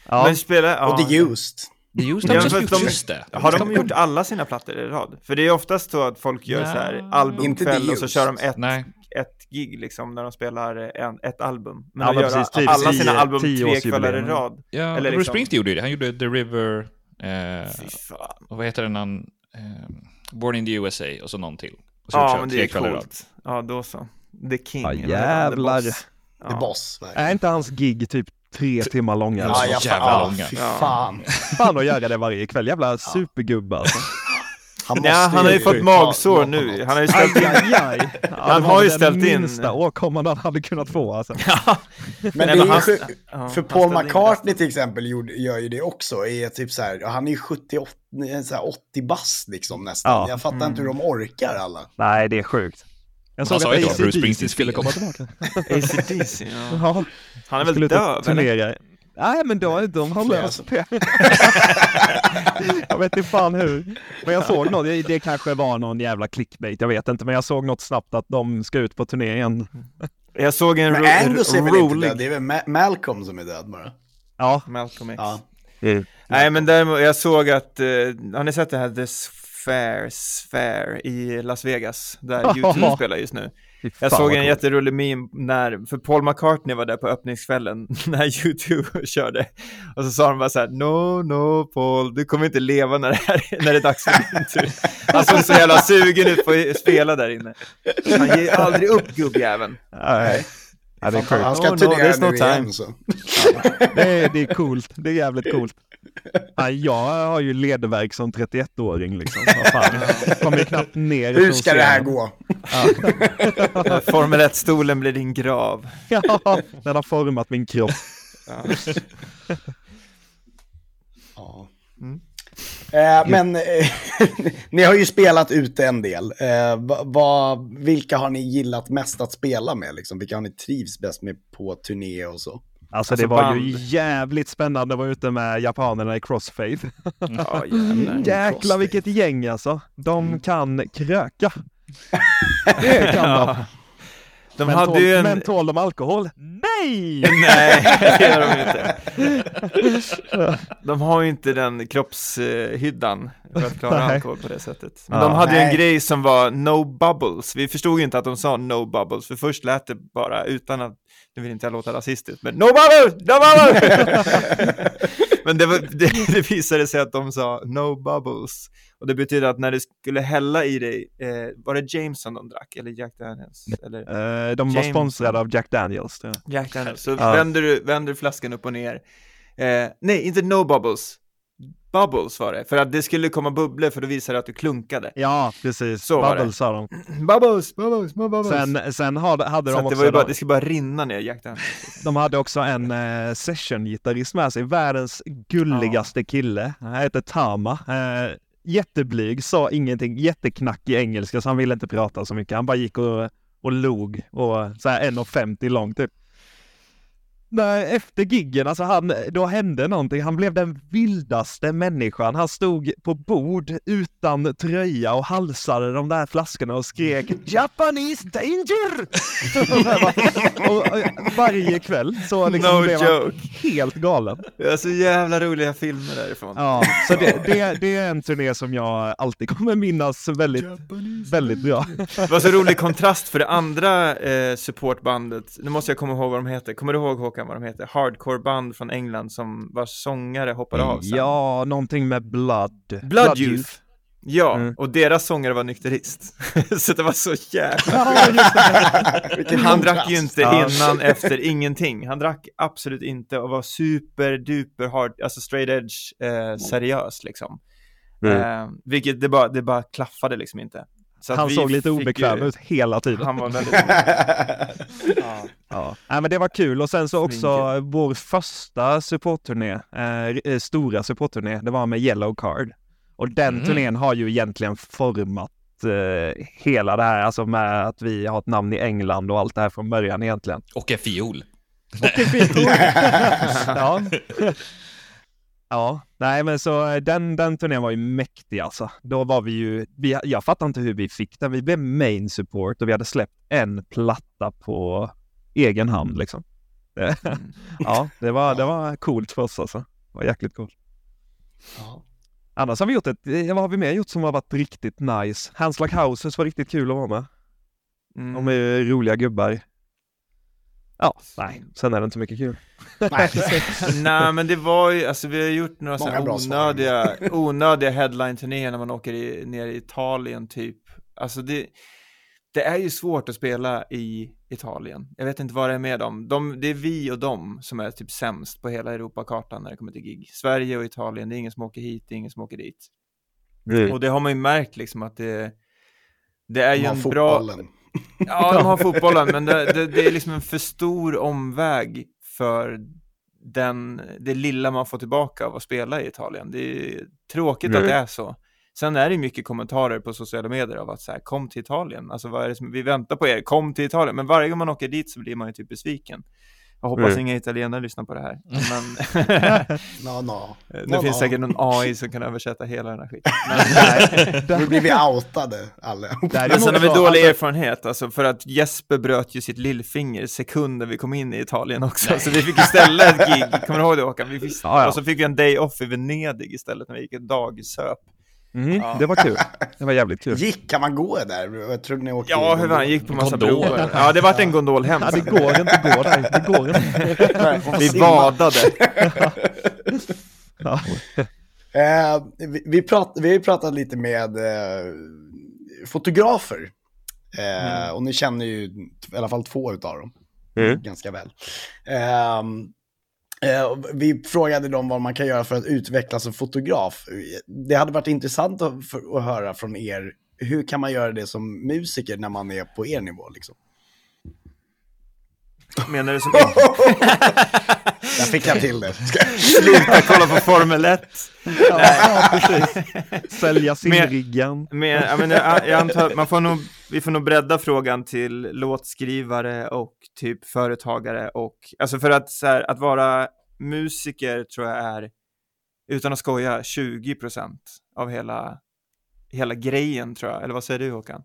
Ja. men spela, ja. Och The Used. Det är just Ja, det, för just, det. Har de gjort alla sina plattor i rad? För det är oftast så att folk gör Ja. så här albumkväll och så kör de ett, Nej. ett gig liksom när de spelar en, ett album. Men Ja, de gör precis, typ alla tio- sina album tre kvällar i rad. Ja, Eller Bruce liksom- Springsteen gjorde ju det. Han gjorde The River, eh, och vad heter den han, eh, Born in the USA och så någon till. Och så Ja, men tre det är coolt. Ja, då så. The King. Ja? The jävlar. Boss. The. Boss. verkligen. Är inte hans gig typ tre timmar långa? Ja, Ja, så jävla ja, långa. Fy Ja. fan. Fan att göra det varje kväll. Jävla supergubbe alltså. Han, måste Ja, han har ju fått magsår nu. Han har ju ställt Aj, in... aj, aj. Ja, Han det har var ju den ställt in- minsta åkomman han hade kunnat få alltså. Men det är ju han- Ja, för Paul McCartney till exempel gör ju det också. Är typ så här, han är ju 78, så här 80 bast liksom nästan. Ja. Jag fattar inte hur de orkar alla. Nej, det är sjukt. Jag Han såg sa att ju då, Bruce AC/DC Springsteens skulle komma tillbaka. AC/DC, ja. Ja, Han är väl döv, eller? Nej, men då, de har löst det. jag vet inte fan hur. Men jag såg något, det, kanske var någon jävla clickbait, jag vet inte. Men jag såg något snabbt att de ska ut på turné igen. Jag såg en Men ro- Angus är väl inte rolig... död, det är väl Ma- Malcolm som är död bara. Ja, Malcolm X. Ja. Nej men däremot, jag såg att, eh, har ni sett det här The Sphere, Sphere i Las Vegas? Där YouTube spelar just nu. Jag såg en jätterolig meme när, för Paul McCartney var där på öppningskvällen när YouTube körde. Och så sa de bara så här, no, no Paul, du kommer inte leva när det, här, när det är dags för din tur. Han såg så jävla sugen ut på att spela där inne. Han ger aldrig upp gubbjäveln. Nej. Ja, det är Han sjukt. ska Oh, no, turnera no nu igen så. Det är, det är coolt. Det är jävligt coolt. Ja, jag har ju ledvärk som 31-åring liksom. Kommer ju knappt ner Hur ska det här gå? Formel 1-stolen blir din grav. Ja, den har format min kropp. Ja. Mm. Eh, men eh, ni har ju spelat ute en del. Eh, va, va, vilka har ni gillat mest att spela med? Liksom? Vilka har ni trivs bäst med på turné och så? Alltså, det Alltså, var band. ju jävligt spännande att vara ute med japanerna i Crossfade. Ja, jävlar. Jäklar vilket gäng alltså. De kan kröka. Det kan de. De Men, hade tål, ju en... men tål de alkohol? Nej! Nej, det gör de inte. De har ju inte den kroppshyddan för att klara Nej. alkohol på det sättet. Men Ja. de hade ju en grej som var no bubbles. Vi förstod ju inte att de sa no bubbles, för först lät det bara utan att, nu vill inte jag låta rasistiskt, men no bubbles, no bubbles! men det, var, det, det visade sig att de sa no bubbles. Och det betyder att när du skulle hälla i dig, eh, var det Jameson de drack, eller Jack Daniels? Eller? Eh, de var sponsrade av Jack Daniels. jag. Jack Daniels. Så Ja. vänder, du, vänder flaskan upp och ner. Eh, nej, inte no bubbles. Bubbles var det, för att det skulle komma bubblor för då visade det att du klunkade. Ja, precis. Så Bubbles sa de. Bubbles, bubbles, bubbles. Sen, sen hade, hade de att det, också, var ju bara, de, det skulle bara rinna ner Jack Daniels. de hade också en eh, session-gitarrist med sig, världens gulligaste kille. Han heter Tama. Eh, jätteblyg, sa ingenting, jätteknackig engelska så han ville inte prata så mycket. Han bara gick och, och log och så här 1,50 lång typ. Nej, efter giggen, alltså han, då hände någonting. Han blev den vildaste människan. Han stod på bord utan tröja och halsade de där flaskorna och skrek Japanese danger! och, och, varje kväll så liksom No blev joke. han helt galen. Det var så jävla roliga filmer därifrån. Ja, så det, det, det är en turné som jag alltid kommer minnas väldigt, väldigt bra. Det var så rolig kontrast för det andra eh, supportbandet, nu måste jag komma ihåg vad de heter, kommer du ihåg Håkan vad de heter? Hardcore-band från England som var sångare hoppade av sen. Ja, någonting med Blood. Blood Youth. Ja, Mm. och deras sångare var nykterist. så det var så jävla... Han drack ju inte innan, efter, ingenting. Han drack absolut inte och var super duper hard, alltså straight edge, eh, seriös liksom. Mm. Eh, vilket det bara, det bara klaffade liksom inte. Så att Han vi såg lite obekväm ju- ut hela tiden. Han var väldigt... ja. Ja. Nej, men det var kul och sen så också Svinkel. vår första supportturné, eh, eh, stora supportturné, det var med Yellow Card. Och den Mm. turnén har ju egentligen format eh, hela det här, alltså med att vi har ett namn i England och allt det här från början egentligen. Och en fiol. ja. ja, nej men så eh, den, den turnén var ju mäktig alltså. Då var vi ju, vi, jag fattar inte hur vi fick den. Vi blev main support och vi hade släppt en platta på egen hand liksom. Det- ja, det var, det var coolt för oss alltså. Det var jäkligt coolt. Ja. Annars har vi gjort ett, eh, vad har vi mer gjort som har varit riktigt nice? Like Houses var riktigt kul att vara med. Mm. De är roliga gubbar. Ja, nej, sen är det inte mycket kul. Nej. Nej men det var ju, alltså vi har gjort några Många sådana onödiga, onödiga headline-turnéer när man åker i, ner i Italien typ. Alltså det, det är ju svårt att spela i Italien. Jag vet inte vad det är med dem. De, det är vi och dem som är typ sämst på hela Europakartan när det kommer till gig. Sverige och Italien, det är ingen som åker hit, det är ingen som åker dit. Och det har man ju märkt liksom att det, det är ju De har en bra... fotbollen. Ja, de har fotbollen, men det, det, det är liksom en för stor omväg för den, det lilla man får tillbaka av att spela i Italien. Det är tråkigt Mm. att det är så. Sen är det mycket kommentarer på sociala medier av att så här, kom till Italien, alltså vad är det som, vi väntar på er, kom till Italien, men varje gång man åker dit så blir man ju typ besviken. Jag hoppas Mm. inga italienare lyssnar på det här, men No, no. det No, finns no. säkert någon AI som kan översätta hela den här skiten. Nu blir vi outade allihop. Där är Men sen har vi dålig alltså- erfarenhet, alltså för att Jesper bröt ju sitt lillfinger sekunden vi kom in i Italien också, så vi fick ju ställa ett gig, kommer du ihåg det Håkan? Vi fick, Ja, ja. Och så fick vi en day off i Venedig istället när vi gick ett dagsöp. Mm, Ja. Det var kul. Det var jävligt kul. Gick, kan man gå där? Jag trodde ni åkte Ja, hur fan, gick på massa Gondol. broar. Ja, det vart en gondol hem. Ja, det går inte att gå där. Det går inte. Vi badade. Ja. Eh, vi, vi, prat, vi har ju pratat lite med eh, fotografer. Eh, Och ni känner ju i alla fall två utav dem Mm. ganska väl. Eh, vi frågade dem vad man kan göra för att utvecklas som fotograf. Det hade varit intressant att, för, att höra från er. Hur kan man göra det som musiker när man är på er nivå? Liksom? Menar du som Där fick jag till det. sluta kolla på Formel 1? Ja, precis. Sälja Men- simriggan. Men, jag, menar, jag, jag antar man får nog, vi får nog bredda frågan till låtskrivare och typ företagare och, alltså för att så här, att vara musiker tror jag är, utan att skoja, 20% av hela, hela grejen tror jag, eller vad säger du Håkan?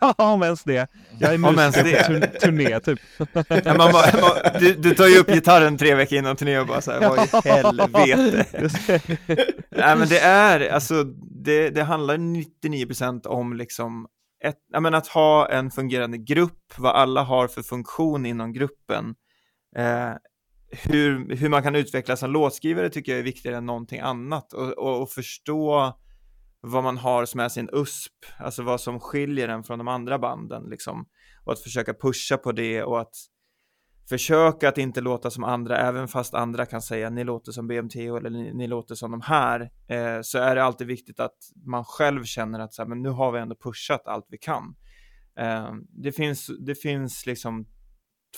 Ja, om ens det. Jag är musiker på turné typ. Ja, man man, du, du tar ju upp gitarren tre veckor innan turné och bara så här, vad i helvete? Nej men det är, alltså det, det handlar 99% om liksom ett, ja, men att ha en fungerande grupp, vad alla har för funktion inom gruppen. Eh, hur, hur man kan utvecklas som låtskrivare tycker jag är viktigare än någonting annat och, och, och förstå vad man har som är sin USP, alltså vad som skiljer en från de andra banden liksom. Och att försöka pusha på det och att försöka att inte låta som andra, även fast andra kan säga ni låter som BMTH eller ni, ni låter som de här, eh, så är det alltid viktigt att man själv känner att så här, men nu har vi ändå pushat allt vi kan. Eh, det, finns, det finns liksom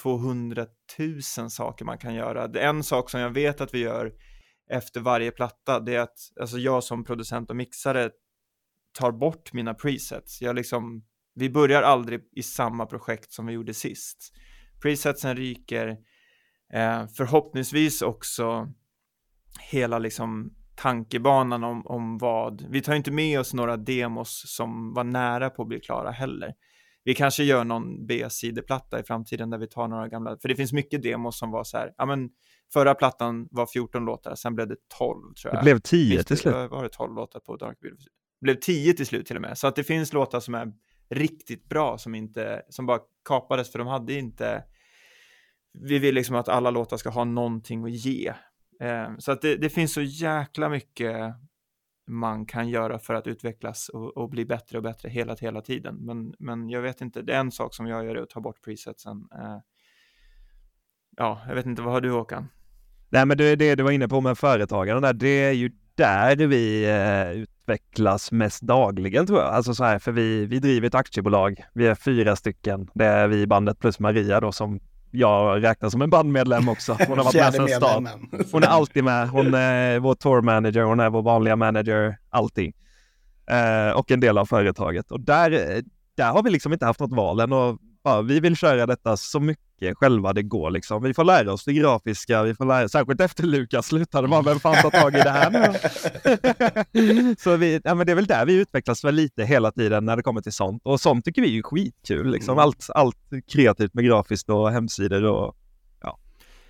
200 000 saker man kan göra. Det är En sak som jag vet att vi gör efter varje platta, det är att alltså jag som producent och mixare tar bort mina presets. Jag liksom, vi börjar aldrig i samma projekt som vi gjorde sist. Presetsen ryker, eh, förhoppningsvis också hela liksom tankebanan om, om vad, vi tar inte med oss några demos som var nära på att bli klara heller. Vi kanske gör någon B-sideplatta i framtiden där vi tar några gamla, för det finns mycket demos som var så här, ja men förra plattan var 14 låtar, sen blev det 12 tror jag. Det blev tio Visst, till slut. Var, var det 12 låtar på Dark Beautiful? Det blev 10 till slut till och med. Så att det finns låtar som är riktigt bra som inte, som bara kapades för de hade inte, vi vill liksom att alla låtar ska ha någonting att ge. Eh, så att det, det finns så jäkla mycket man kan göra för att utvecklas och, och bli bättre och bättre hela, hela tiden. Men, men jag vet inte, det är en sak som jag gör är att ta bort presetsen. Eh, ja, jag vet inte, vad har du Håkan? Nej men det är det du var inne på med företagarna där, det är ju där vi eh, utvecklas mest dagligen tror jag. Alltså så här, för vi, vi driver ett aktiebolag. Vi är fyra stycken. Det är vi i bandet plus Maria då som jag räknar som en bandmedlem också. Hon har varit med sedan start. Hon är alltid med. Hon är vår tour manager, hon är vår vanliga manager, allting. Eh, och en del av företaget. Och där, eh, där har vi liksom inte haft något val än. Och bara, vi vill köra detta så mycket själva det går liksom. Vi får lära oss det grafiska, vi får lära, särskilt efter Lukas slutade man, vem fan tar tag i det här nu? så vi, ja, men det är väl där vi utvecklas väl lite hela tiden när det kommer till sånt. Och sånt tycker vi är ju skitkul, liksom. allt, allt kreativt med grafiskt och hemsidor och ja,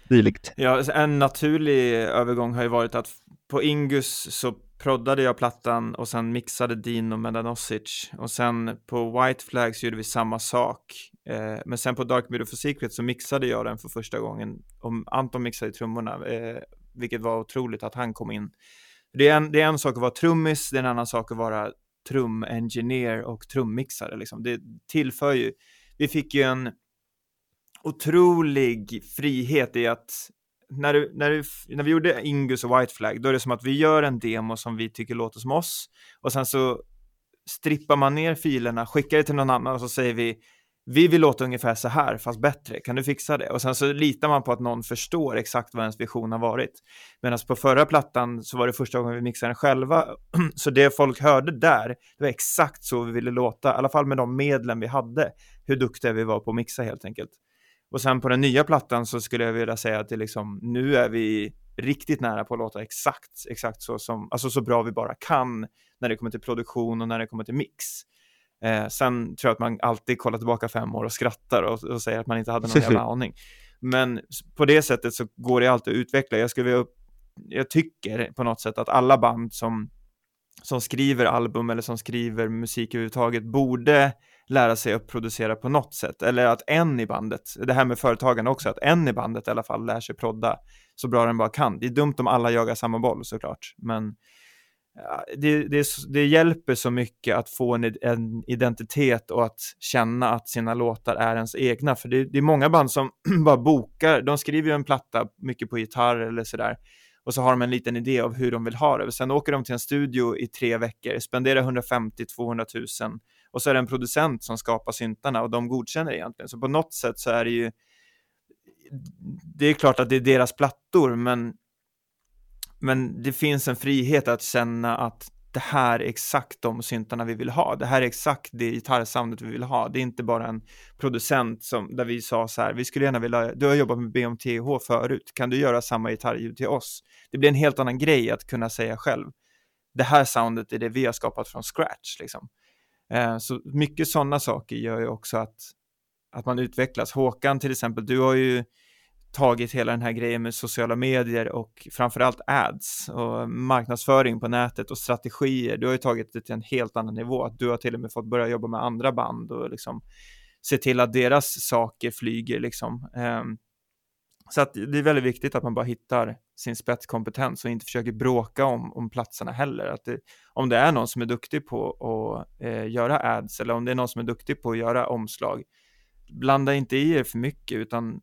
dylikt. Ja, en naturlig övergång har ju varit att på Ingus så proddade jag plattan och sen mixade Dino Medanosic och sen på White Flags gjorde vi samma sak. Eh, men sen på Dark Mirror for Secret så mixade jag den för första gången. Och Anton mixade trummorna, eh, vilket var otroligt att han kom in. Det är, en, det är en sak att vara trummis, det är en annan sak att vara trumengineer och trummixare. Liksom. Det tillför ju, vi fick ju en otrolig frihet i att när, du, när, du, när vi gjorde Ingus och White Flag, då är det som att vi gör en demo som vi tycker låter som oss och sen så strippar man ner filerna, skickar det till någon annan och så säger vi vi vill låta ungefär så här, fast bättre, kan du fixa det? Och sen så litar man på att någon förstår exakt vad ens vision har varit. Medan på förra plattan så var det första gången vi mixade den själva, så det folk hörde där, det var exakt så vi ville låta, i alla fall med de medlen vi hade, hur duktiga vi var på att mixa helt enkelt. Och sen på den nya plattan så skulle jag vilja säga att det liksom, nu är vi riktigt nära på att låta exakt, exakt så som, alltså så bra vi bara kan när det kommer till produktion och när det kommer till mix. Eh, sen tror jag att man alltid kollar tillbaka fem år och skrattar och, och säger att man inte hade någon jävla aning. Men på det sättet så går det alltid att utveckla. Jag, skulle jag tycker på något sätt att alla band som, som skriver album eller som skriver musik överhuvudtaget borde lära sig att producera på något sätt. Eller att en i bandet, det här med företagande också, att en i bandet i alla fall lär sig prodda så bra den bara kan. Det är dumt om alla jagar samma boll såklart, men det, det, det hjälper så mycket att få en, en, identitet och att känna att sina låtar är ens egna. För det, det är många band som bara bokar, de skriver ju en platta mycket på gitarr eller sådär och så har de en liten idé av hur de vill ha det. Sen åker de till en studio i tre veckor, spenderar 150-200 000 och så är det en producent som skapar syntarna och de godkänner egentligen. Så på något sätt så är det ju, det är klart att det är deras plattor, men, men det finns en frihet att känna att det här är exakt de syntarna vi vill ha. Det här är exakt det gitarrsoundet vi vill ha. Det är inte bara en producent som, där vi sa så här, vi skulle gärna vilja, du har jobbat med BMTH förut, kan du göra samma gitarrljud till oss? Det blir en helt annan grej att kunna säga själv. Det här soundet är det vi har skapat från scratch liksom. Eh, så mycket sådana saker gör ju också att, att man utvecklas. Håkan till exempel, du har ju tagit hela den här grejen med sociala medier och framförallt ads och marknadsföring på nätet och strategier. Du har ju tagit det till en helt annan nivå. Du har till och med fått börja jobba med andra band och liksom se till att deras saker flyger liksom. Um, så att det är väldigt viktigt att man bara hittar sin spetskompetens och inte försöker bråka om, om platserna heller. Att det, om det är någon som är duktig på att eh, göra ads eller om det är någon som är duktig på att göra omslag, blanda inte i er för mycket utan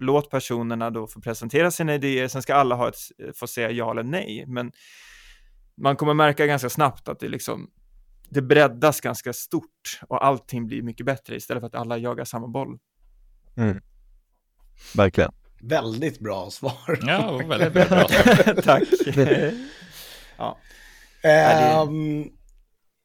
låt personerna då få presentera sina idéer, sen ska alla ha ett, få säga ja eller nej. Men man kommer märka ganska snabbt att det liksom det breddas ganska stort och allting blir mycket bättre istället för att alla jagar samma boll. Mm. Verkligen. Väldigt bra svar. Ja, väldigt, väldigt bra. Tack. ja. Um,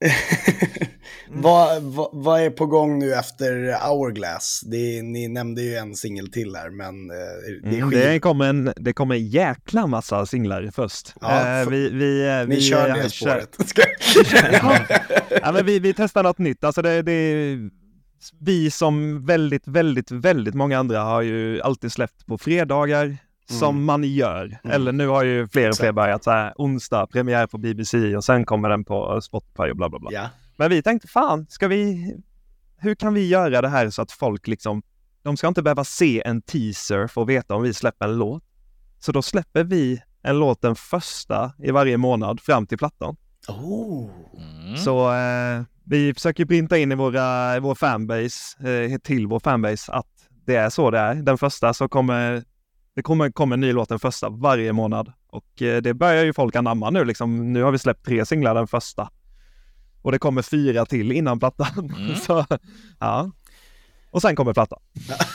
vad, vad, vad, är på gång nu efter Hourglass? Det, ni nämnde ju en singel till här, men eh, det, mm, det, kommer en, det kommer en jäkla massa singlar först. Ja, uh, vi, vi, ni vi, kör det spåret. ja. ja, men vi, vi testar något nytt. Alltså det, det vi som väldigt, väldigt, väldigt många andra har ju alltid släppt på fredagar mm. som man gör. Mm. Eller nu har ju fler och fler börjat så här onsdag, premiär på BBC och sen kommer den på Spotify och bla bla bla. Ja. Men vi tänkte fan, ska vi, hur kan vi göra det här så att folk liksom, de ska inte behöva se en teaser för att veta om vi släpper en låt. Så då släpper vi en låt den första i varje månad fram till plattan. Oh. Mm. Så eh, vi försöker printa in i våra, vår fanbase, eh, till vår fanbase, att det är så det är. Den första så kommer Det kommer, kommer en ny låt den första varje månad och eh, det börjar ju folk anamma nu liksom. Nu har vi släppt tre singlar den första. Och det kommer fyra till innan plattan. Mm. Så, ja. Och sen kommer plattan.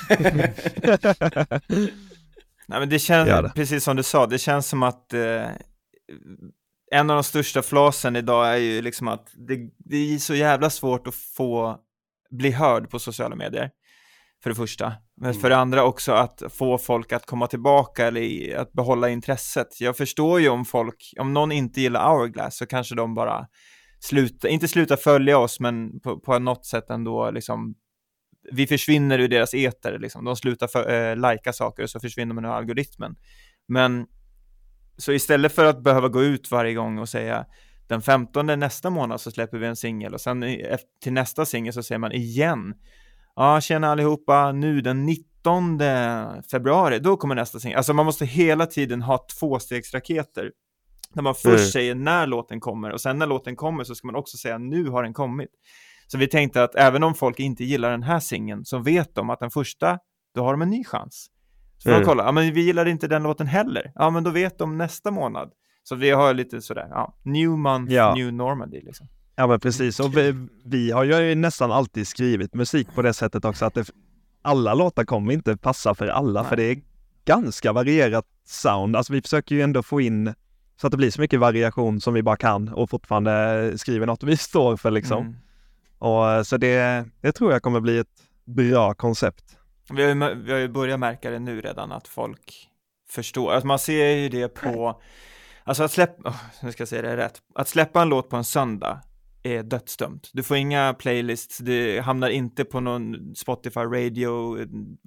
Nej men det känns, det. precis som du sa, det känns som att eh, en av de största flasen idag är ju liksom att det, det är så jävla svårt att få bli hörd på sociala medier. För det första. Men för det andra också att få folk att komma tillbaka eller i- att behålla intresset. Jag förstår ju om folk, om någon inte gillar Hourglass så kanske de bara slutar, inte slutar följa oss men på, på något sätt ändå liksom vi försvinner ur deras eter, liksom. de slutar för, eh, lika saker och så försvinner man ur algoritmen. Men så istället för att behöva gå ut varje gång och säga den 15 nästa månad så släpper vi en singel och sen till nästa singel så säger man igen Ja, tjena allihopa, nu den 19 februari, då kommer nästa singel. Alltså man måste hela tiden ha tvåstegsraketer. När man först Mm. säger när låten kommer och sen när låten kommer så ska man också säga nu har den kommit. Så vi tänkte att även om folk inte gillar den här singeln så vet de att den första, då har de en ny chans. Så får de Mm. kolla, ja men vi gillar inte den låten heller. Ja men då vet de nästa månad. Så vi har lite sådär, ja, new month, Ja. new Normandy liksom. Ja men precis, och vi, vi har ju nästan alltid skrivit musik på det sättet också att det, alla låtar kommer inte passa för alla Nej. för det är ganska varierat sound. Alltså vi försöker ju ändå få in så att det blir så mycket variation som vi bara kan och fortfarande skriver något vi står för liksom. Mm. Och eh, så det, det tror jag kommer bli ett bra koncept. Vi har, ju, vi har ju börjat märka det nu redan att folk förstår, alltså man ser ju det på, alltså att släppa, oh, nu ska jag säga det rätt, att släppa en låt på en söndag är dödsdömt. Du får inga playlists, det hamnar inte på någon Spotify radio,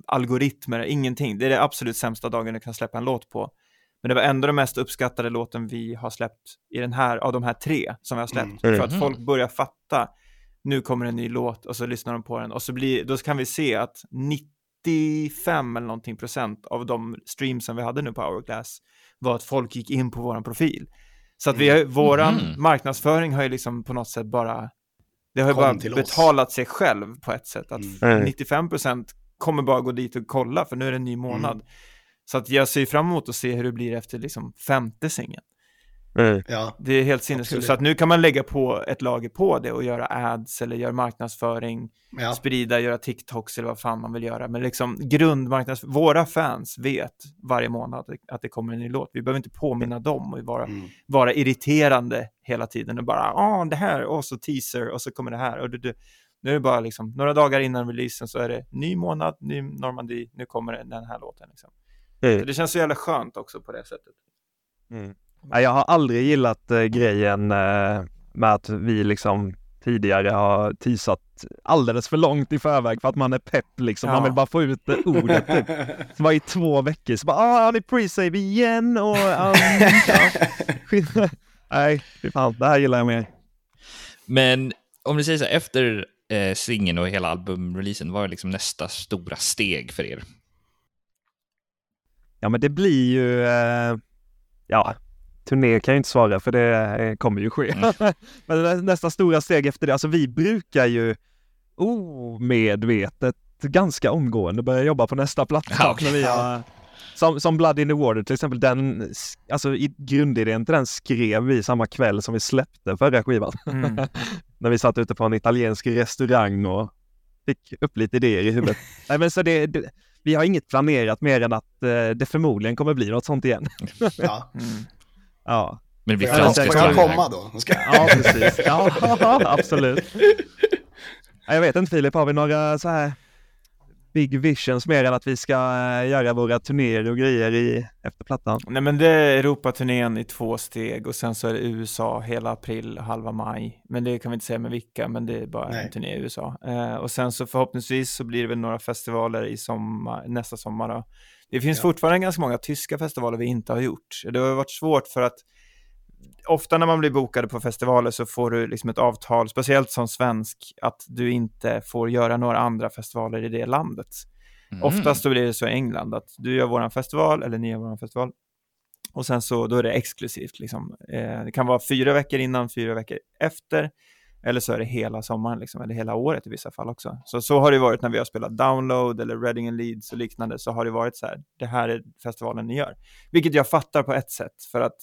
algoritmer, ingenting. Det är det absolut sämsta dagen du kan släppa en låt på. Men det var ändå den mest uppskattade låten vi har släppt i den här, av de här tre som vi har släppt. Mm. För att Mhm. folk börjar fatta, nu kommer en ny låt och så lyssnar de på den och så blir, då kan vi se att 95 eller någonting procent av de streams som vi hade nu på Hourglass var att folk gick in på våran profil. Så att vi har, våran Mhm. marknadsföring har ju liksom på något sätt bara, det har ju bara till oss. betalat sig själv på ett sätt. Att Mm. 95 procent kommer bara gå dit och kolla för nu är det en ny månad. Så att jag ser fram emot att se hur det blir efter liksom femte singeln. Ja. Det är helt sinnessjukt. Så att nu kan man lägga på ett lager på det och göra ads eller göra marknadsföring, ja. sprida, göra TikToks eller vad fan man vill göra. Men liksom grundmarknads... Våra fans vet varje månad att det, kommer en ny låt. Vi behöver inte påminna dem och vara, Mm. vara irriterande hela tiden och bara, ja, det här, och så teaser, och så kommer det här. Och det, det. Nu är det bara liksom, några dagar innan releasen så är det ny månad, ny Normandie, nu kommer den här låten. Liksom. Mm. Så det känns så jävla skönt också på det sättet. Jag har aldrig gillat eh, grejen eh, med att vi liksom tidigare har teasat alldeles för långt i förväg för att man är pepp liksom. Man Ja. vill bara få ut det ordet typ. Så var i två veckor så bara, ah, har ni pre-save igen och um, ja. Nej, fy fan, det här gillar jag mer. Men om ni säger så här, efter eh, singeln och hela albumreleasen, vad är liksom nästa stora steg för er? Ja, men det blir ju, eh, ja, turné kan jag inte svara för det eh, kommer ju ske. men nä- nästa stora steg efter det, alltså vi brukar ju omedvetet ganska omgående börja jobba på nästa platta. Ja, okej. när vi har, som, som Blood in the Water till exempel, den, alltså i grundidén till den skrev vi samma kväll som vi släppte förra skivan. Mm. när vi satt ute på en italiensk restaurang och fick upp lite idéer i huvudet. Nej men så det, det, vi har inget planerat mer än att eh, det förmodligen kommer bli något sånt igen. ja. Mm. Ja. Men jag, franska får jag komma då? Ska... ja, precis. Ja, absolut. Ja, Jag vet inte Filip, har vi några så här big visions mer än att vi ska eh, göra våra turnéer och grejer i, efter plattan? Nej men det är Europaturnén i två steg och sen så är det USA hela april, halva maj. Men det kan vi inte säga med vilka, men det är bara Nej. en turné i USA. Eh, och sen så förhoppningsvis så blir det väl några festivaler i sommar, nästa sommar då. Det finns Ja. fortfarande ganska många tyska festivaler vi inte har gjort. Det har varit svårt för att ofta när man blir bokade på festivaler så får du liksom ett avtal, speciellt som svensk, att du inte får göra några andra festivaler i det landet. Mm. Oftast blir det så i England att du gör våran festival eller ni gör våran festival och sen så då är det exklusivt liksom. Eh, det kan vara fyra veckor innan, fyra veckor efter Eller så är det hela sommaren, liksom, eller hela året i vissa fall också. Så, så har det varit när vi har spelat Download eller Reading and Leeds och liknande, så har det varit så här, det här är festivalen ni gör. Vilket jag fattar på ett sätt, för att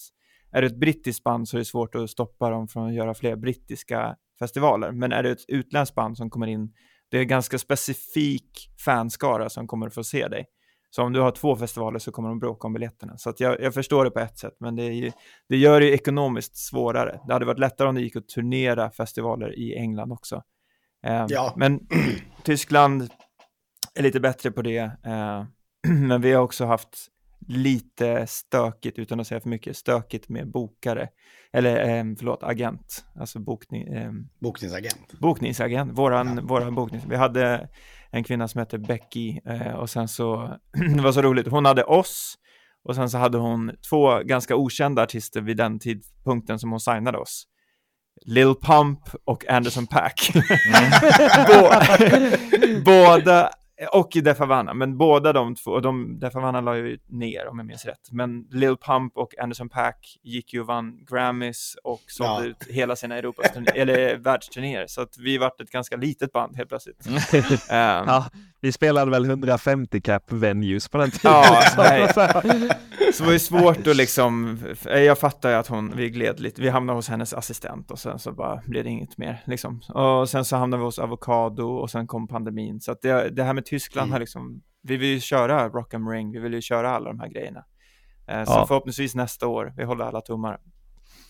är det ett brittiskt band så är det svårt att stoppa dem från att göra fler brittiska festivaler. Men är det ett utländskt band som kommer in, det är en ganska specifik fanskara som kommer att få se dig. Så om du har två festivaler så kommer de bråka om biljetterna. Så jag, jag förstår det på ett sätt, men det, ju, det gör det ekonomiskt svårare. Det hade varit lättare om det gick att turnera festivaler i England också. Eh, Ja. Men Tyskland är lite bättre på det. Eh, men vi har också haft lite stökigt, utan att säga för mycket, stökigt med bokare. Eller eh, förlåt, agent. Alltså bokning, eh, Bokningsagent. bokningsagent, våran, våran boknings. Vi hade en kvinna som hette Becky eh, och sen så, det var så roligt, hon hade oss och sen så hade hon två ganska okända artister vid den tidpunkten som hon signade oss. Lil Pump och Anderson Paak. Bå- båda, och Def Havana, men båda de två, och de, Def Havana la ju ner om jag minns rätt, men Lil Pump och Anderson Paak gick ju och vann Grammys och sålde Ja. ut hela sina Europas eller världsturnéer, så att vi vart ett ganska litet band helt plötsligt. Ehm, Ja, vi spelade väl 150 cap venues på den tiden. Ja, Så- nej. Så- det var ju svårt att liksom, jag fattar ju att hon, vi gled lite, vi hamnade hos hennes assistent och sen så bara blev det inget mer liksom. Och sen så hamnade vi hos Avocado och sen kom pandemin. Så att det, det här med Tyskland Mm. har liksom, vi vill ju köra Rock am Ring, vi vill ju köra alla de här grejerna. Eh, Så Ja. förhoppningsvis nästa år, vi håller alla tummar.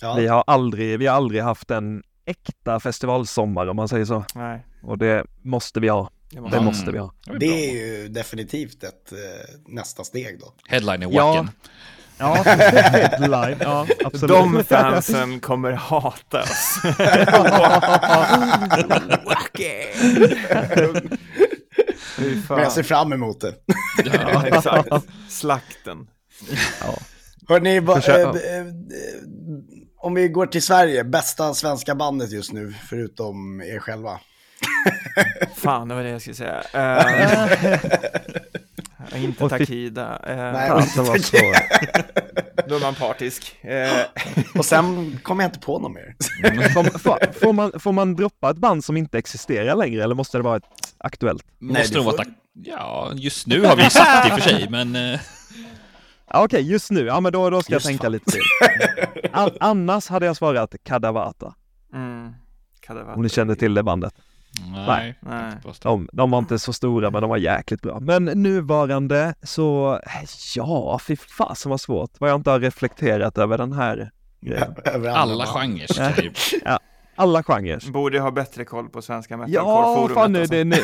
Ja. Vi har aldrig, vi har aldrig haft en äkta festivalsommar om man säger så. Nej, Och det måste vi ha. Det måste Det Mm. måste vi ha. Det är ju definitivt ett eh, nästa steg då. Headline är Ja. wacken. Ja, headline. Ja, absolut. De fansen kommer hata oss. Men jag ser fram emot det. Ja, exakt. Slakten. Hörrni, va, eh, eh, om vi går till Sverige, bästa svenska bandet just nu, förutom er själva. Fan, det var det jag skulle säga. Eh, inte Takida. Uh, Nej, Fasen vad svårt. Då är man partisk. Eh, Och sen kommer jag inte på något mer. Får, får, får, man, får man droppa ett band som inte existerar längre eller måste det vara ett aktuellt? Måste du nog vara får- tack... Ja, just nu har vi sagt i och för sig, men... Ja, Okej, just nu. Ja, men då, då ska Just jag tänka fan. lite till. An, annars hade jag svarat Kadavata, mm, kan det vara. om ni kände till det bandet. Nej. Nej. De, de var inte så stora, men de var jäkligt bra. Men nuvarande så, ja, fy fasen vad svårt. Vad jag inte har reflekterat över den här grejen. Över Alla genrer. typ. Alla genrer. Borde ha bättre koll på svenska Ja, metalcore-forumet. fan nu, alltså. det, nu,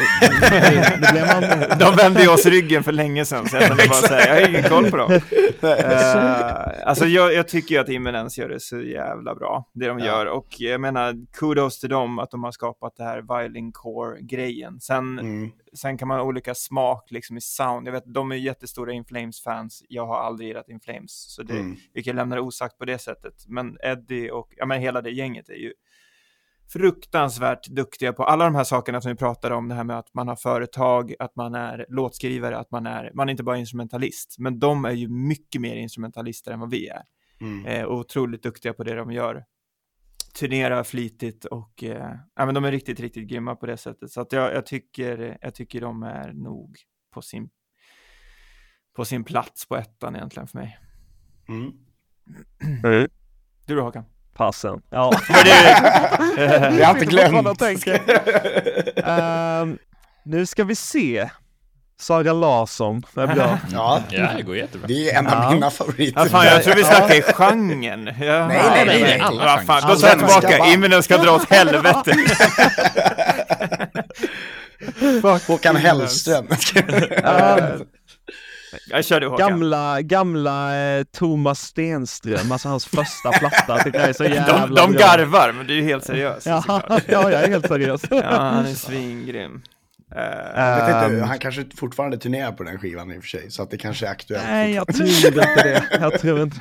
man... De vände ju oss ryggen för länge sedan, så jag kunde bara säga, jag har ingen koll på dem. Eh, alltså jag, jag tycker ju att Imminence gör det så jävla bra, det de Ja. gör. Och jag menar, kudos till dem att de har skapat det här violin core-grejen. Sen, Mm. sen kan man ha olika smak liksom i sound. Jag vet, de är jättestora In Flames-fans. Jag har aldrig gillat In Flames, så det, Mm. vi kan lämna det osagt på det sättet. Men Eddie och, ja men hela det gänget är ju fruktansvärt duktiga på alla de här sakerna som vi pratade om, det här med att man har företag, att man är låtskrivare, att man är, man är inte bara instrumentalist, men de är ju mycket mer instrumentalister än vad vi är. Mm. Eh, och otroligt duktiga på det de gör. Turnerar flitigt och eh, ja, men de är riktigt, riktigt grymma på det sättet. Så att jag, jag, tycker, jag tycker de är nog på sin, på sin plats på ettan egentligen för mig. Mm. Mm, Du då Håkan? Passen. Ja. Vi har inte glömt. Ehm, nu ska vi se. Sara Larsson är bra. Ja, Ja, det går jättebra. det är en av Ja. mina favoriter. Ja, fan, jag tror vi snackar i genren. Ja. Nej, nej, nej, nej. Alla Ja, fan, då tar jag tillbaka. Iminen ska dra åt helvete. Håkan Hellström. Ehm, Jag kör du Håkan. gamla, gamla eh, Thomas Stenström, alltså hans första platta tycker jag är så jävla De, de bra. garvar, men du är ju helt seriös. Ja, såklart. ja, jag är helt seriös. Ja, han är svingrym. Eh, Jag vet inte, Ehm, han kanske fortfarande turnerar på den skivan i och för sig, så att det kanske är aktuellt. Nej, jag tror inte det. Jag tror inte.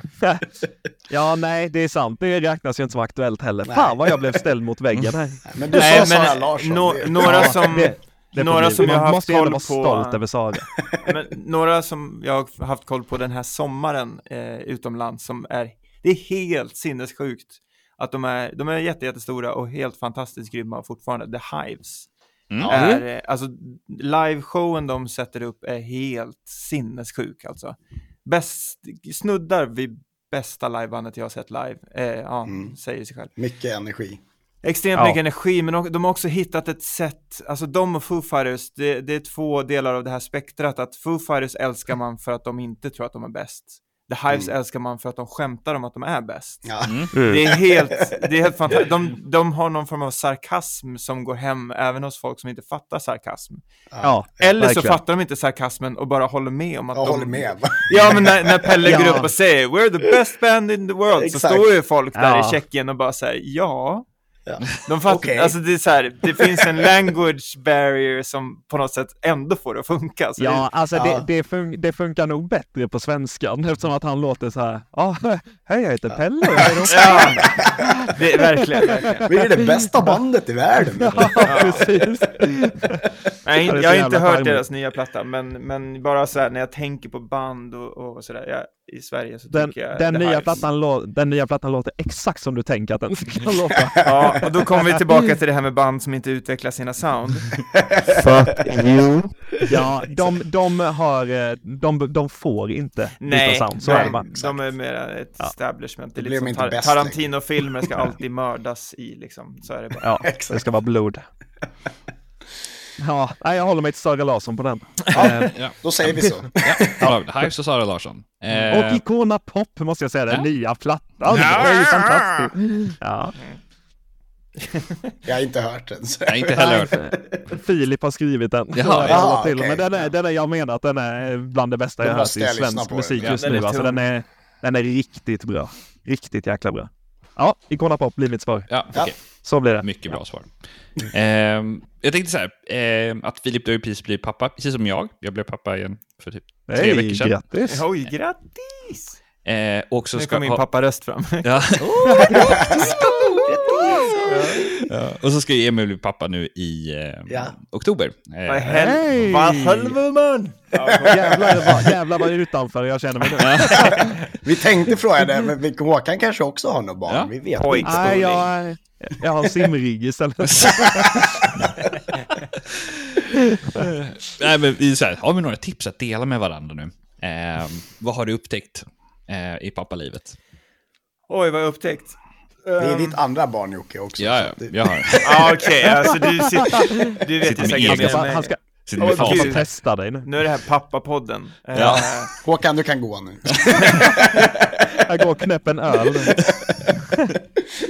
Ja, nej, det är sant. Det räknas ju inte som aktuellt heller. Nej. Fan vad jag blev ställd mot väggen här. Men du Nej, sa Sara men Larsson. nå- det- några som, det- några som jag har haft koll på, stolt över Sara. men några som jag har haft koll på den här sommaren eh, utomlands som är, det är helt sinnessjukt att de är, de är jätte, jättestora och helt fantastiskt grymma fortfarande. The Hives. Mm. Är, eh, alltså, liveshowen de sätter upp är helt sinnessjuk alltså. Bäst, snuddar vid bästa livebandet jag har sett live. Eh, ja, Mm. säger sig själv. Mycket energi. Extremt Ja. mycket energi, men de, har också hittat ett sätt, alltså de och Foo Fighters, det, det är två delar av det här spektrat, att Foo Fighters älskar man för att de inte tror att de är bäst. The Hives Mm. älskar man för att de skämtar om att de är bäst. Ja. Det är helt, det är helt fantastiskt. De, de har någon form av sarkasm som går hem även hos folk som inte fattar sarkasm. Ja, Eller så fattar de inte sarkasmen och bara håller med om att Jag de... håller med. Ja, men när, när Pelle går Ja. upp och säger “We're the best band in the world” så Exakt. står ju folk där Ja. i Tjeckien och bara säger “Ja”. Ja. De fattar, Okej. alltså det är så här, det finns en language barrier som på något sätt ändå får det att funka. Så Ja, alltså Ja. Det, det, fun det funkar nog bättre på svenskan eftersom att han låter så här. Ja, hej jag heter Pelle. jag det, då-" ja, det är verkligen, verkligen. Vi är det bästa bandet i världen. Ja, precis. Nej, det jag så har inte hört deras nya platta, men, men bara så här när jag tänker på band och, och sådär ja, i Sverige så Den, tycker jag den, nya plattan lå- den nya plattan låter exakt som du tänker att den ska låta. Ja, och då kommer vi tillbaka till det här med band som inte utvecklar sina sound. Fuck you. Ja, de, de har, eh, de, de får inte Nej, byta sound, så är det nej bara. de är mera ett Ja. establishment. Det är Då lite blir de som inte tar- Tarantino-filmer ska alltid mördas i liksom, så är det bara. Ja, det ska vara blod. Ja, nej, jag håller mig till Sara Larsson på den. Eh, Ja. Då säger vi så. Ja. Hives och Sara Larsson. Eh, Och Icona Pop måste jag säga, den Ja. nya plattan. Det är ju fantastiskt. Ja. Jag har inte hört den. Så. nej, inte heller hört. Nej, Filip har skrivit den. Jaha, jag jaha, la till. okej. Men den är, den är, jag menar att den är bland det bästa jag hört i jag svensk musik den. just Ja, den nu. är Alltså, den, är, den är riktigt bra. Riktigt jäkla bra. Ja, Icona Pop blir mitt svar. Ja, okej. Så blir det. Mycket bra svar. Ehm, jag tänkte så här, ehm, att Filip, du precis blivit pappa, precis som jag. Jag blev pappa igen för typ tre Hej, veckor sedan. grattis! Oj, grattis! Eh, och så Nu ska kom min ha- papparöst fram. Ja. ja. Och så ska ju Emil bli pappa nu i eh, Ja. oktober. Vad Eh! Vad helvete man! Jävlar, vad, jävlar vad utanför jag känner mig nu. Vi tänkte fråga det, men vi- Håkan kanske också har något barn. Ja. Vi vet inte. Nej, jag, jag har simrigg istället. Nej, men vi, så här, har vi några tips att dela med varandra nu? Eh, vad har du upptäckt eh, i pappalivet? Oj, vad jag upptäckt. Det är ditt andra barn Jocke också. Ja, ja, jag har. Ja, okej, alltså du sitter... Du vet Sitter ju säkert Han ska, han ska, Sitter med Gud. testa dig nu. Nu är det här pappapodden. Eh, Ja. Håkan, du kan gå nu. Jag går och knäpper en öl.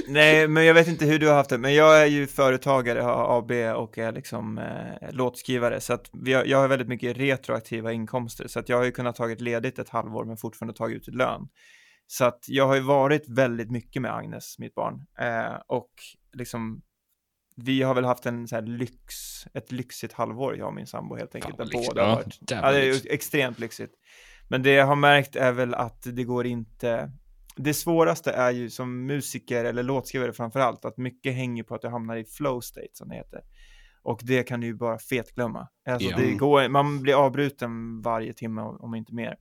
Nej, men jag vet inte hur du har haft det, men jag är ju företagare, har AB och är liksom eh, låtskrivare, så att vi har, jag har väldigt mycket retroaktiva inkomster, så att jag har ju kunnat tagit ledigt ett halvår, men fortfarande tagit ut lön. Så att jag har ju varit väldigt mycket med Agnes, mitt barn, eh, och liksom vi har väl haft en så här lyx, ett lyxigt halvår, jag och min sambo helt enkelt. Fan, där båda har varit. Ja, det är extremt lyxigt. Men det jag har märkt är väl att det går inte, det svåraste är ju som musiker eller låtskrivare framför allt, att mycket hänger på att du hamnar i flow state som det heter. Och det kan du ju bara fetglömma. Alltså Ja. det går, man blir avbruten varje timme om inte mer.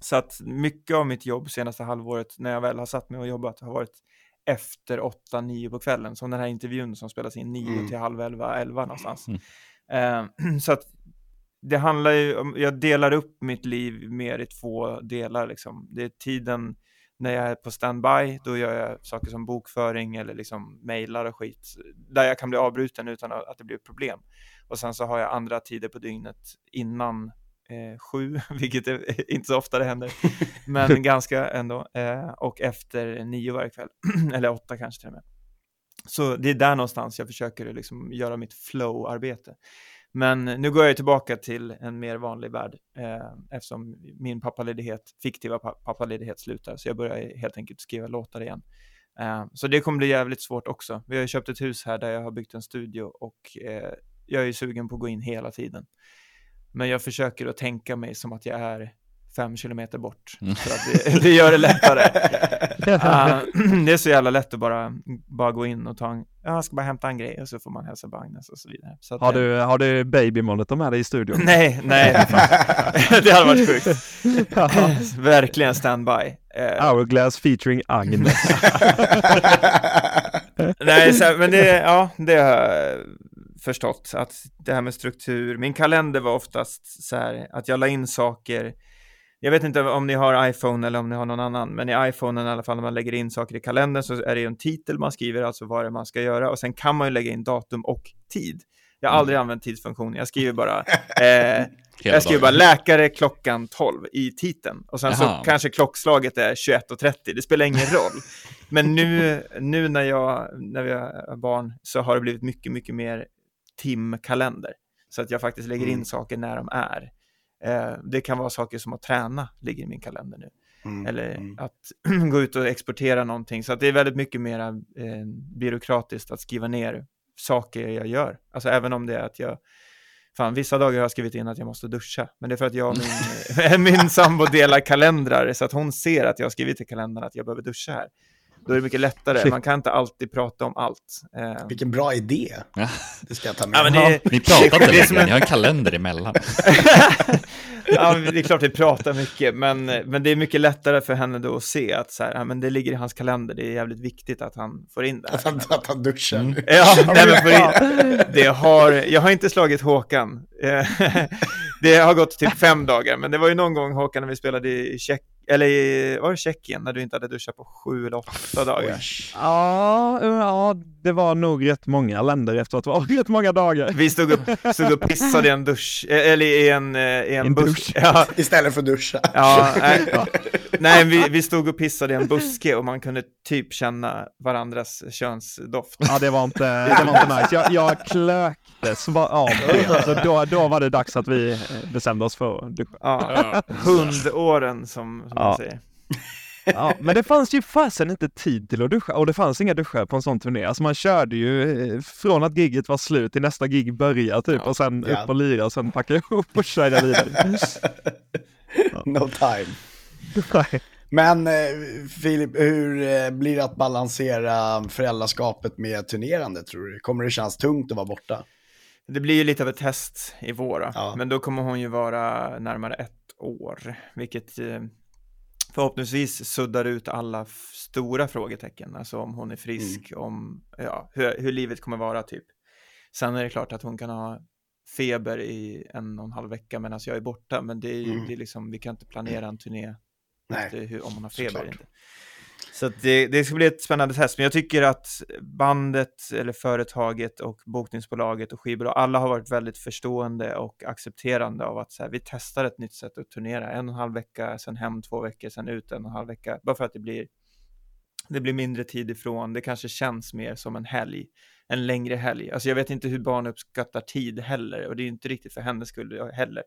Så att mycket av mitt jobb senaste halvåret när jag väl har satt mig och jobbat har varit efter 8-9 på kvällen. Som den här intervjun som spelas in 9 Mm. till halv 11, 11 någonstans. Mm. Eh, så att det handlar ju om, jag delar upp mitt liv mer i två delar liksom. Det är tiden när jag är på standby, då gör jag saker som bokföring eller liksom mejlar och skit, där jag kan bli avbruten utan att att det blir ett problem. Och sen så har jag andra tider på dygnet innan eh, sju, vilket är, inte så ofta det händer, men ganska ändå, eh, och efter nio varje kväll, eller åtta kanske till och med. Så det är där någonstans jag försöker liksom göra mitt flow-arbete. Men nu går jag tillbaka till en mer vanlig värld eh, eftersom min pappaledighet, fiktiva pa- pappaledighet slutar, så jag börjar helt enkelt skriva låtar igen. Eh, så det kommer bli jävligt svårt också. Vi har ju köpt ett hus här där jag har byggt en studio och eh, jag är ju sugen på att gå in hela tiden. Men jag försöker att tänka mig som att jag är fem kilometer bort, Mm. för att det, det gör det lättare. Ah, det är så jävla lätt att bara, bara gå in och ta en, ja, jag ska bara hämta en grej och så får man hälsa på Agnes och så vidare. Så Har du, har du babymonitor med dig i studion? Nej, nej. det hade varit sjukt. Verkligen standby. Eh, Hourglass featuring Agnes. Nej, så, men det, ja, det förstått. Att det här med struktur. Min kalender var oftast så här att jag la in saker. Jag vet inte om ni har iPhone eller om ni har någon annan, men i iPhone i alla fall när man lägger in saker i kalendern så är det ju en titel man skriver, alltså vad det är man ska göra och sen kan man ju lägga in datum och tid. Jag har aldrig använt tidsfunktionen, jag skriver bara eh, jag skriver bara läkare klockan 12 i titeln och sen så Jaha. kanske klockslaget är 21.30, det spelar ingen roll. Men nu, nu när, jag, när vi har barn så har det blivit mycket, mycket mer timkalender. Så att jag faktiskt lägger in Mm. saker när de är. Eh, det kan vara saker som att träna ligger i min kalender nu. Mm, Eller mm. att gå ut och exportera någonting. Så att det är väldigt mycket mer eh, byråkratiskt att skriva ner saker jag gör. Alltså även om det är att jag Fan, vissa dagar har jag skrivit in att jag måste duscha, men det är för att jag och min, min sambo delar kalendrar, så att hon ser att jag har skrivit i kalendern att jag behöver duscha här. Då är det mycket lättare, man kan inte alltid prata om allt. Eh, Vilken bra idé. Ja. Det ska jag ta med. ja, men det, Ni pratar inte längre, ni har en kalender emellan. ja, det är klart vi pratar mycket, men, men det är mycket lättare för henne då att se att så här, ja, men det ligger i hans kalender, det är jävligt viktigt att han får in det här. Att han, att han duschar. Mm. Ja, nej, men in, det har, jag har inte slagit Håkan. Eh, det har gått typ fem dagar, men det var ju någon gång Håkan när vi spelade i Tjeck, eller i, var det Tjeckien, när du inte hade duschat på sju eller åtta dagar. Ja, ja, det var nog rätt många länder efteråt. Det var rätt många dagar. Vi stod och, stod och pissade i en dusch, eh, eller i en, eh, i en, En busk. dusch. Ja, Istället för att duscha. ja, nej, nej vi, vi stod och pissade i en buske och man kunde typ känna varandras könsdoft. Ja, det var inte, det var inte nice. Jag, jag klöktes av det. Så då, då var det dags att vi eh, bestämde oss för att duscha. Ja, hundåren som, som man Ja. säger. Ja, men det fanns ju fasen inte tid till att duscha och det fanns inga duschar på en sån turné. Alltså man körde ju eh, från att gigget var slut till nästa gig börjar typ och sen Ja. upp och lira och sen packa ihop och köra vidare. No time. Nej. Men eh, Filip, hur eh, blir det att balansera föräldraskapet med turnerande tror du? Kommer det kännas tungt att vara borta? Det blir ju lite av ett test i vår. Ja. men då kommer hon ju vara närmare ett år, vilket förhoppningsvis suddar ut alla stora frågetecken, alltså om hon är frisk, om ja, hur, hur livet kommer vara typ. Sen är det klart att hon kan ha feber i en och en halv vecka medan jag är borta, men det är ju Mm. det är liksom, vi kan inte planera en turné Nej, hur, om hon har feber såklart. inte. Så att det, det ska bli ett spännande test, men jag tycker att bandet eller företaget och bokningsbolaget och skivbolag, alla har varit väldigt förstående och accepterande av att så här, vi testar ett nytt sätt att turnera, en och en halv vecka, sen hem två veckor, sen ut en och en halv vecka, bara för att det blir det blir mindre tid ifrån, det kanske känns mer som en helg, en längre helg. Alltså jag vet inte hur barn uppskattar tid heller, och det är inte riktigt för hennes skull heller.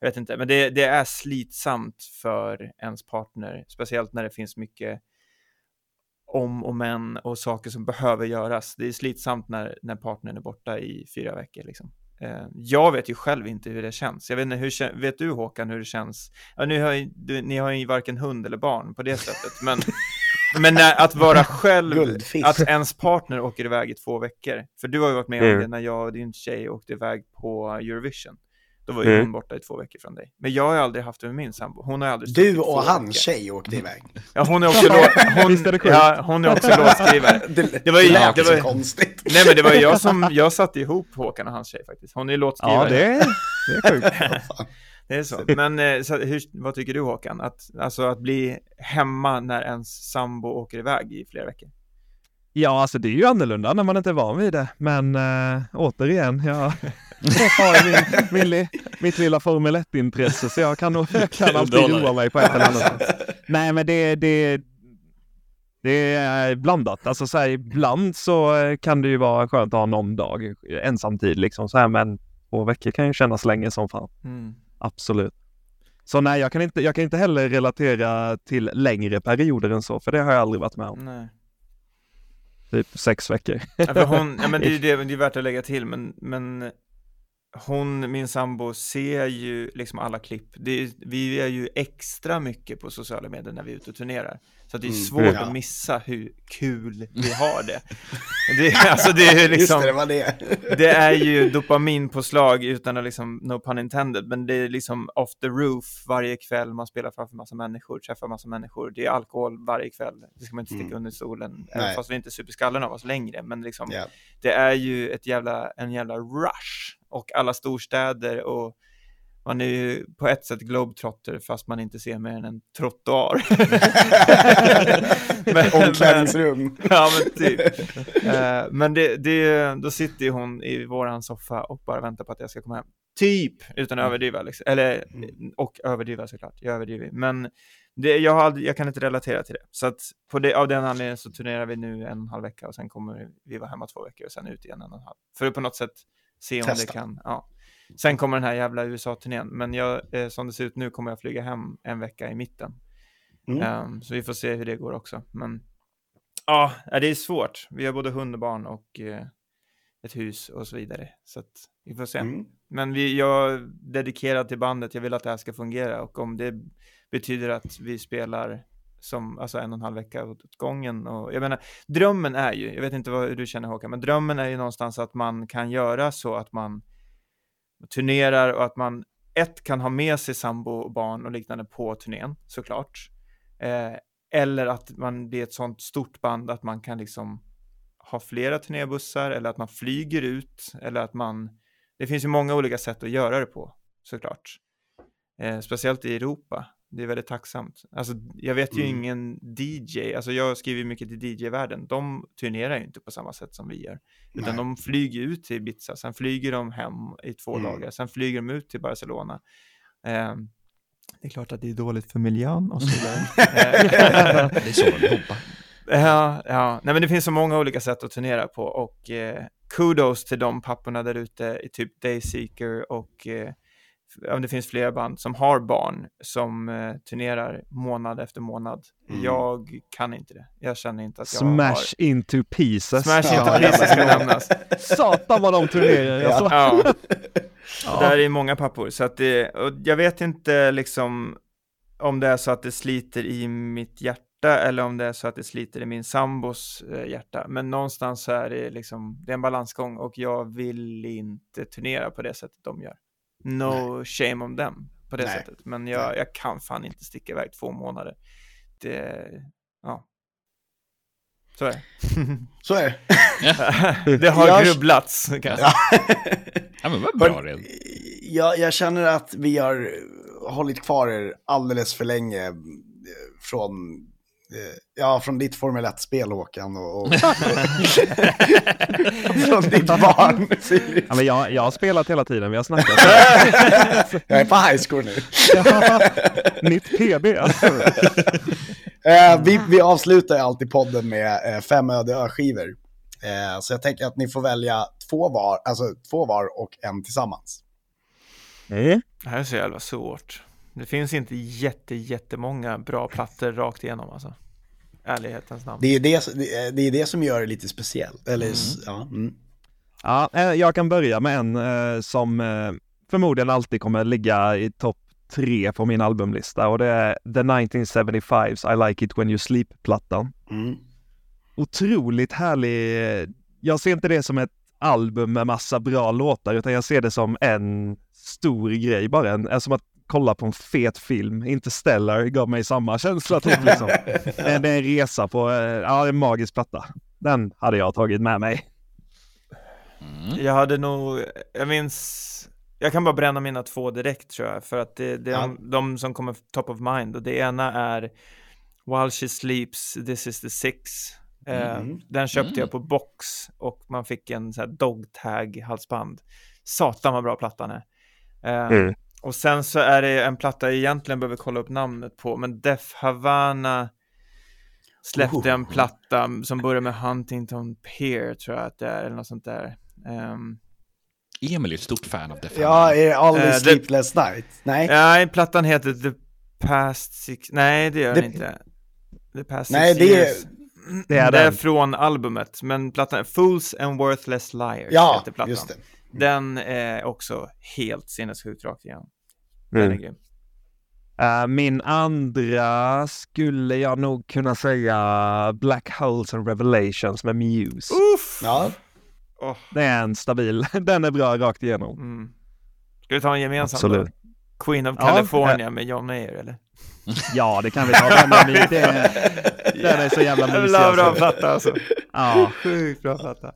Jag vet inte, men det, det är slitsamt för ens partner, speciellt när det finns mycket om och men och saker som behöver göras. Det är slitsamt när, när partnern är borta i fyra veckor. Liksom. Eh, jag vet ju själv inte hur det känns. Jag vet inte, hur, vet du Håkan hur det känns? Ja, nu har ju, du, ni har ju varken hund eller barn på det sättet, men, men när, att vara själv, Guldfisk. att ens partner åker iväg i två veckor. För du har ju varit med om Mm. det när jag och din tjej åkte iväg på Eurovision. Då var ju Mm. hon borta i två veckor från dig. Men jag har aldrig haft det med min sambo. Hon har aldrig Du och hans veckor. tjej åkte iväg. Ja, hon är också, hon, är sjukt? ja, hon är också låtskrivare. Det, Det var ju- det var konstigt. Nej men det var jag som, jag satte ihop Håkan och hans tjej faktiskt. Hon är låtskrivare. Ja, det, är- det är sjukt. Det är så. Men eh, så, hur, vad tycker du Håkan? Att, alltså att bli hemma när ens sambo åker iväg i flera veckor? Ja, alltså det är ju annorlunda när man inte är van vid det. Men äh, återigen, jag, har min, min, li- mitt lilla Formel 1-intresse så jag kan nog jag kan alltid roa mig på ett eller annat sätt. Nej, men det, det, det är blandat. Alltså så här, ibland så eh, kan det ju vara skönt att ha någon dag ensamtid liksom så här, men två veckor kan ju kännas länge som fan. Mm. Absolut. Så nej, jag kan, inte, jag kan inte heller relatera till längre perioder än så, för det har jag aldrig varit med om. Nej. Typ sex veckor. Ja, hon, ja, men det är det, det är värt att lägga till, men, men hon, min sambo, ser ju liksom alla klipp. Det, vi är ju extra mycket på sociala medier när vi är ute och turnerar. Så att det är Mm. svårt Ja. att missa hur kul vi har det. det alltså det är liksom... Just det, det var det. Det är ju dopaminpåslag utan att liksom, no pun intended, men det är liksom off the roof varje kväll, man spelar framför massa människor, träffar massa människor, det är alkohol varje kväll, det ska man inte sticka Mm. under stolen, Nej. fast vi inte super skallen av oss längre, men liksom, Ja. det är ju ett jävla, en jävla rush, och alla storstäder och man är ju på ett sätt globetrotter fast man inte ser mer än en trottoar. Men- Omklädningsrum. Ja men typ. Eh, men det, det, då sitter ju hon i våran soffa och bara väntar på att jag ska komma hem. Typ, utan att överdriva liksom. Eller, och överdriva såklart, jag överdriver. Men det, jag, har jag kan inte relatera till det. Så att på det, av den anledningen så turnerar vi nu en halv vecka och sen kommer vi vara hemma två veckor och sen ut igen en och en halv. För att på något sätt se om Testa. det kan, ja. Sen kommer den här jävla USA-turnén, men jag, eh, som det ser ut nu kommer jag flyga hem en vecka i mitten. Mm. Ehm, så vi får se hur det går också. Men ja, det är svårt. Vi har både hund och barn och eh, ett hus och så vidare. Så att vi får se. Mm. Men vi, jag är dedikerad till bandet. Jag vill att det här ska fungera och om det betyder att vi spelar som alltså en och en halv vecka åt gången. Och jag menar, drömmen är ju, jag vet inte vad, du känner Håkan, men drömmen är ju någonstans att man kan göra så att man turnerar och att man ett kan ha med sig sambo och barn och liknande på turnén såklart. Eh, eller att man blir ett sånt stort band att man kan liksom ha flera turnébussar eller att man flyger ut eller att man det finns ju många olika sätt att göra det på såklart. Eh, speciellt i Europa. Det är väldigt tacksamt. Alltså, jag vet ju Mm. ingen DJ, alltså jag skriver mycket till DJ-världen. De turnerar ju inte på samma sätt som vi gör. Utan Nej. de flyger ut till Ibiza, sen flyger de hem i två Mm. dagar, sen flyger de ut till Barcelona. Eh, det är klart att det är dåligt för miljön och så vidare. Eh, Det är så de jobbar. Ja, ja. Nej, men det finns så många olika sätt att turnera på och eh, kudos till de papporna där ute i typ Dayseeker och eh, ja, det finns flera band som har barn som eh, turnerar månad efter månad. Mm. Jag kan inte det. Jag känner inte att jag Smash har... into pieces. Smash Ja, into ja, pieces ska ja. nämnas. Satan vad de turnerar. Ja. Alltså. Ja. Där är många pappor, så att det, och jag vet inte liksom om det är så att det sliter i mitt hjärta eller om det är så att det sliter i min sambos eh, hjärta. Men någonstans är det liksom, det är en balansgång och jag vill inte turnera på det sättet de gör. No shame on them på det Nej. sättet. Men jag, jag kan fan inte sticka iväg två månader. Det, ja. Så är det. Så är det. det har Jag- grubblats. Kan jag säga. Ja, men vad bra redan. jag, jag känner att vi har hållit kvar er alldeles för länge eh, från, ja, från ditt Formel 1-spel Håkan och, och från ditt barn. Ja, men jag, jag har spelat hela tiden, vi har snackat. Jag är på high school nu. Nytt PB. Eh, vi, vi avslutar alltid podden med eh, fem öde ö-skivor. Eh, så jag tänker att ni får välja två var, alltså två var och en tillsammans. Mm. Det här är så jävla svårt. Det finns inte jätte, jättemånga bra plattor rakt igenom alltså. Ärlighetens namn. Det är det, det är- det som gör det lite speciellt. Eller, s- ja, mm. Ja, eh, jag kan börja med en eh, som eh, förmodligen alltid kommer ligga i topp tre på min albumlista och det är The 1975's I Like It When You Sleep-plattan. Mm. Otroligt härlig. Jag ser inte det som ett album med massa bra låtar utan jag ser det som en stor grej bara. En, som att kolla på en fet film. Interstellar gav mig samma känsla typ liksom. Det är en resa på, eh, ja en magisk platta. Den hade jag tagit med mig. Mm. Jag hade nog, jag minns, jag kan bara bränna mina två direkt tror jag, för att det, det är Ja. de, de som kommer top of mind och det ena är While She Sleeps, This Is The Six. Eh, Mm. Den köpte Mm. jag på box och man fick en så här dog tag halsband. Satan vad bra plattan är. Eh, Mm. Och sen så är det en platta jag egentligen behöver kolla upp namnet på, men Def Havana släppte Oh. en platta som börjar med Huntington Pier tror jag att det är, eller något sånt där. Ehm, Emil är ett stort fan av Def Ja, är All the det- Sleepless Night? Nej, Nej, plattan heter The Past Six, nej det gör den Det- inte. The Past Nej, Six det är- Years. Det är det är den. från albumet, men plattan är Fools and Worthless Liars ja, heter plattan. just det. Den är också helt sinnessjukt rakt igenom. Den är Mm. grym. Eh, min andra skulle jag nog kunna säga Black Holes and Revelations med Muse. Uff! Ja, Åh, Det är en stabil, den är bra rakt igenom. mm. Ska vi ta en gemensam Absolut. då? Queen of Ja, California med John Mayer eller? Ja, det kan vi ta. Den är, det, den är så jävla mysig. Jävla bra platta alltså. Ja, Sjukt bra platta.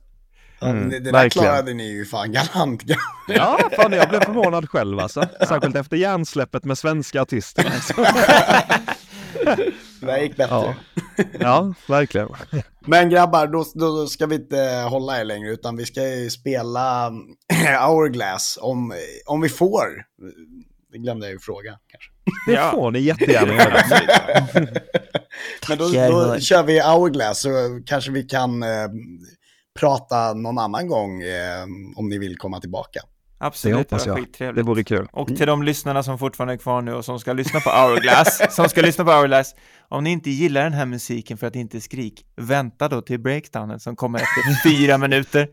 Mm, det, det där verkligen. klarade ni ju fan galant. ja fan, jag blev förvånad själv alltså. Särskilt efter hjärnsläppet med svenska artister. Alltså. Det där gick bättre. Ja. ja, verkligen. Men grabbar, då, då ska vi inte hålla er längre utan vi ska ju spela Hourglass om, om vi får. Det glömde jag ju fråga kanske. Det Ja. får ni jättegärna göra. Men då, då kör vi Hourglass så kanske vi kan eh, prata någon annan gång eh, om ni vill komma tillbaka. Det Absolut, hoppas det var jag. skittrevligt. Det vore kul. Och till de lyssnarna som fortfarande är kvar nu och som ska lyssna på Hourglass, som ska lyssna på Hourglass, om ni inte gillar den här musiken för att det inte skrik, vänta då till breakdownen som kommer efter fyra minuter.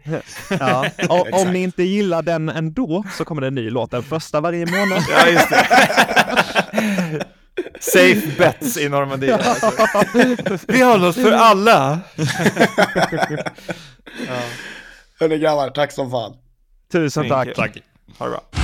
Ja. Och om ni inte gillar den ändå så kommer det en ny låt den första varje månad. Ja, just det. Safe bets i Normandie. Alltså. Vi har något för alla. Hörni grabbar, tack som fan. Tusen tack. Svinkul. Ha det bra.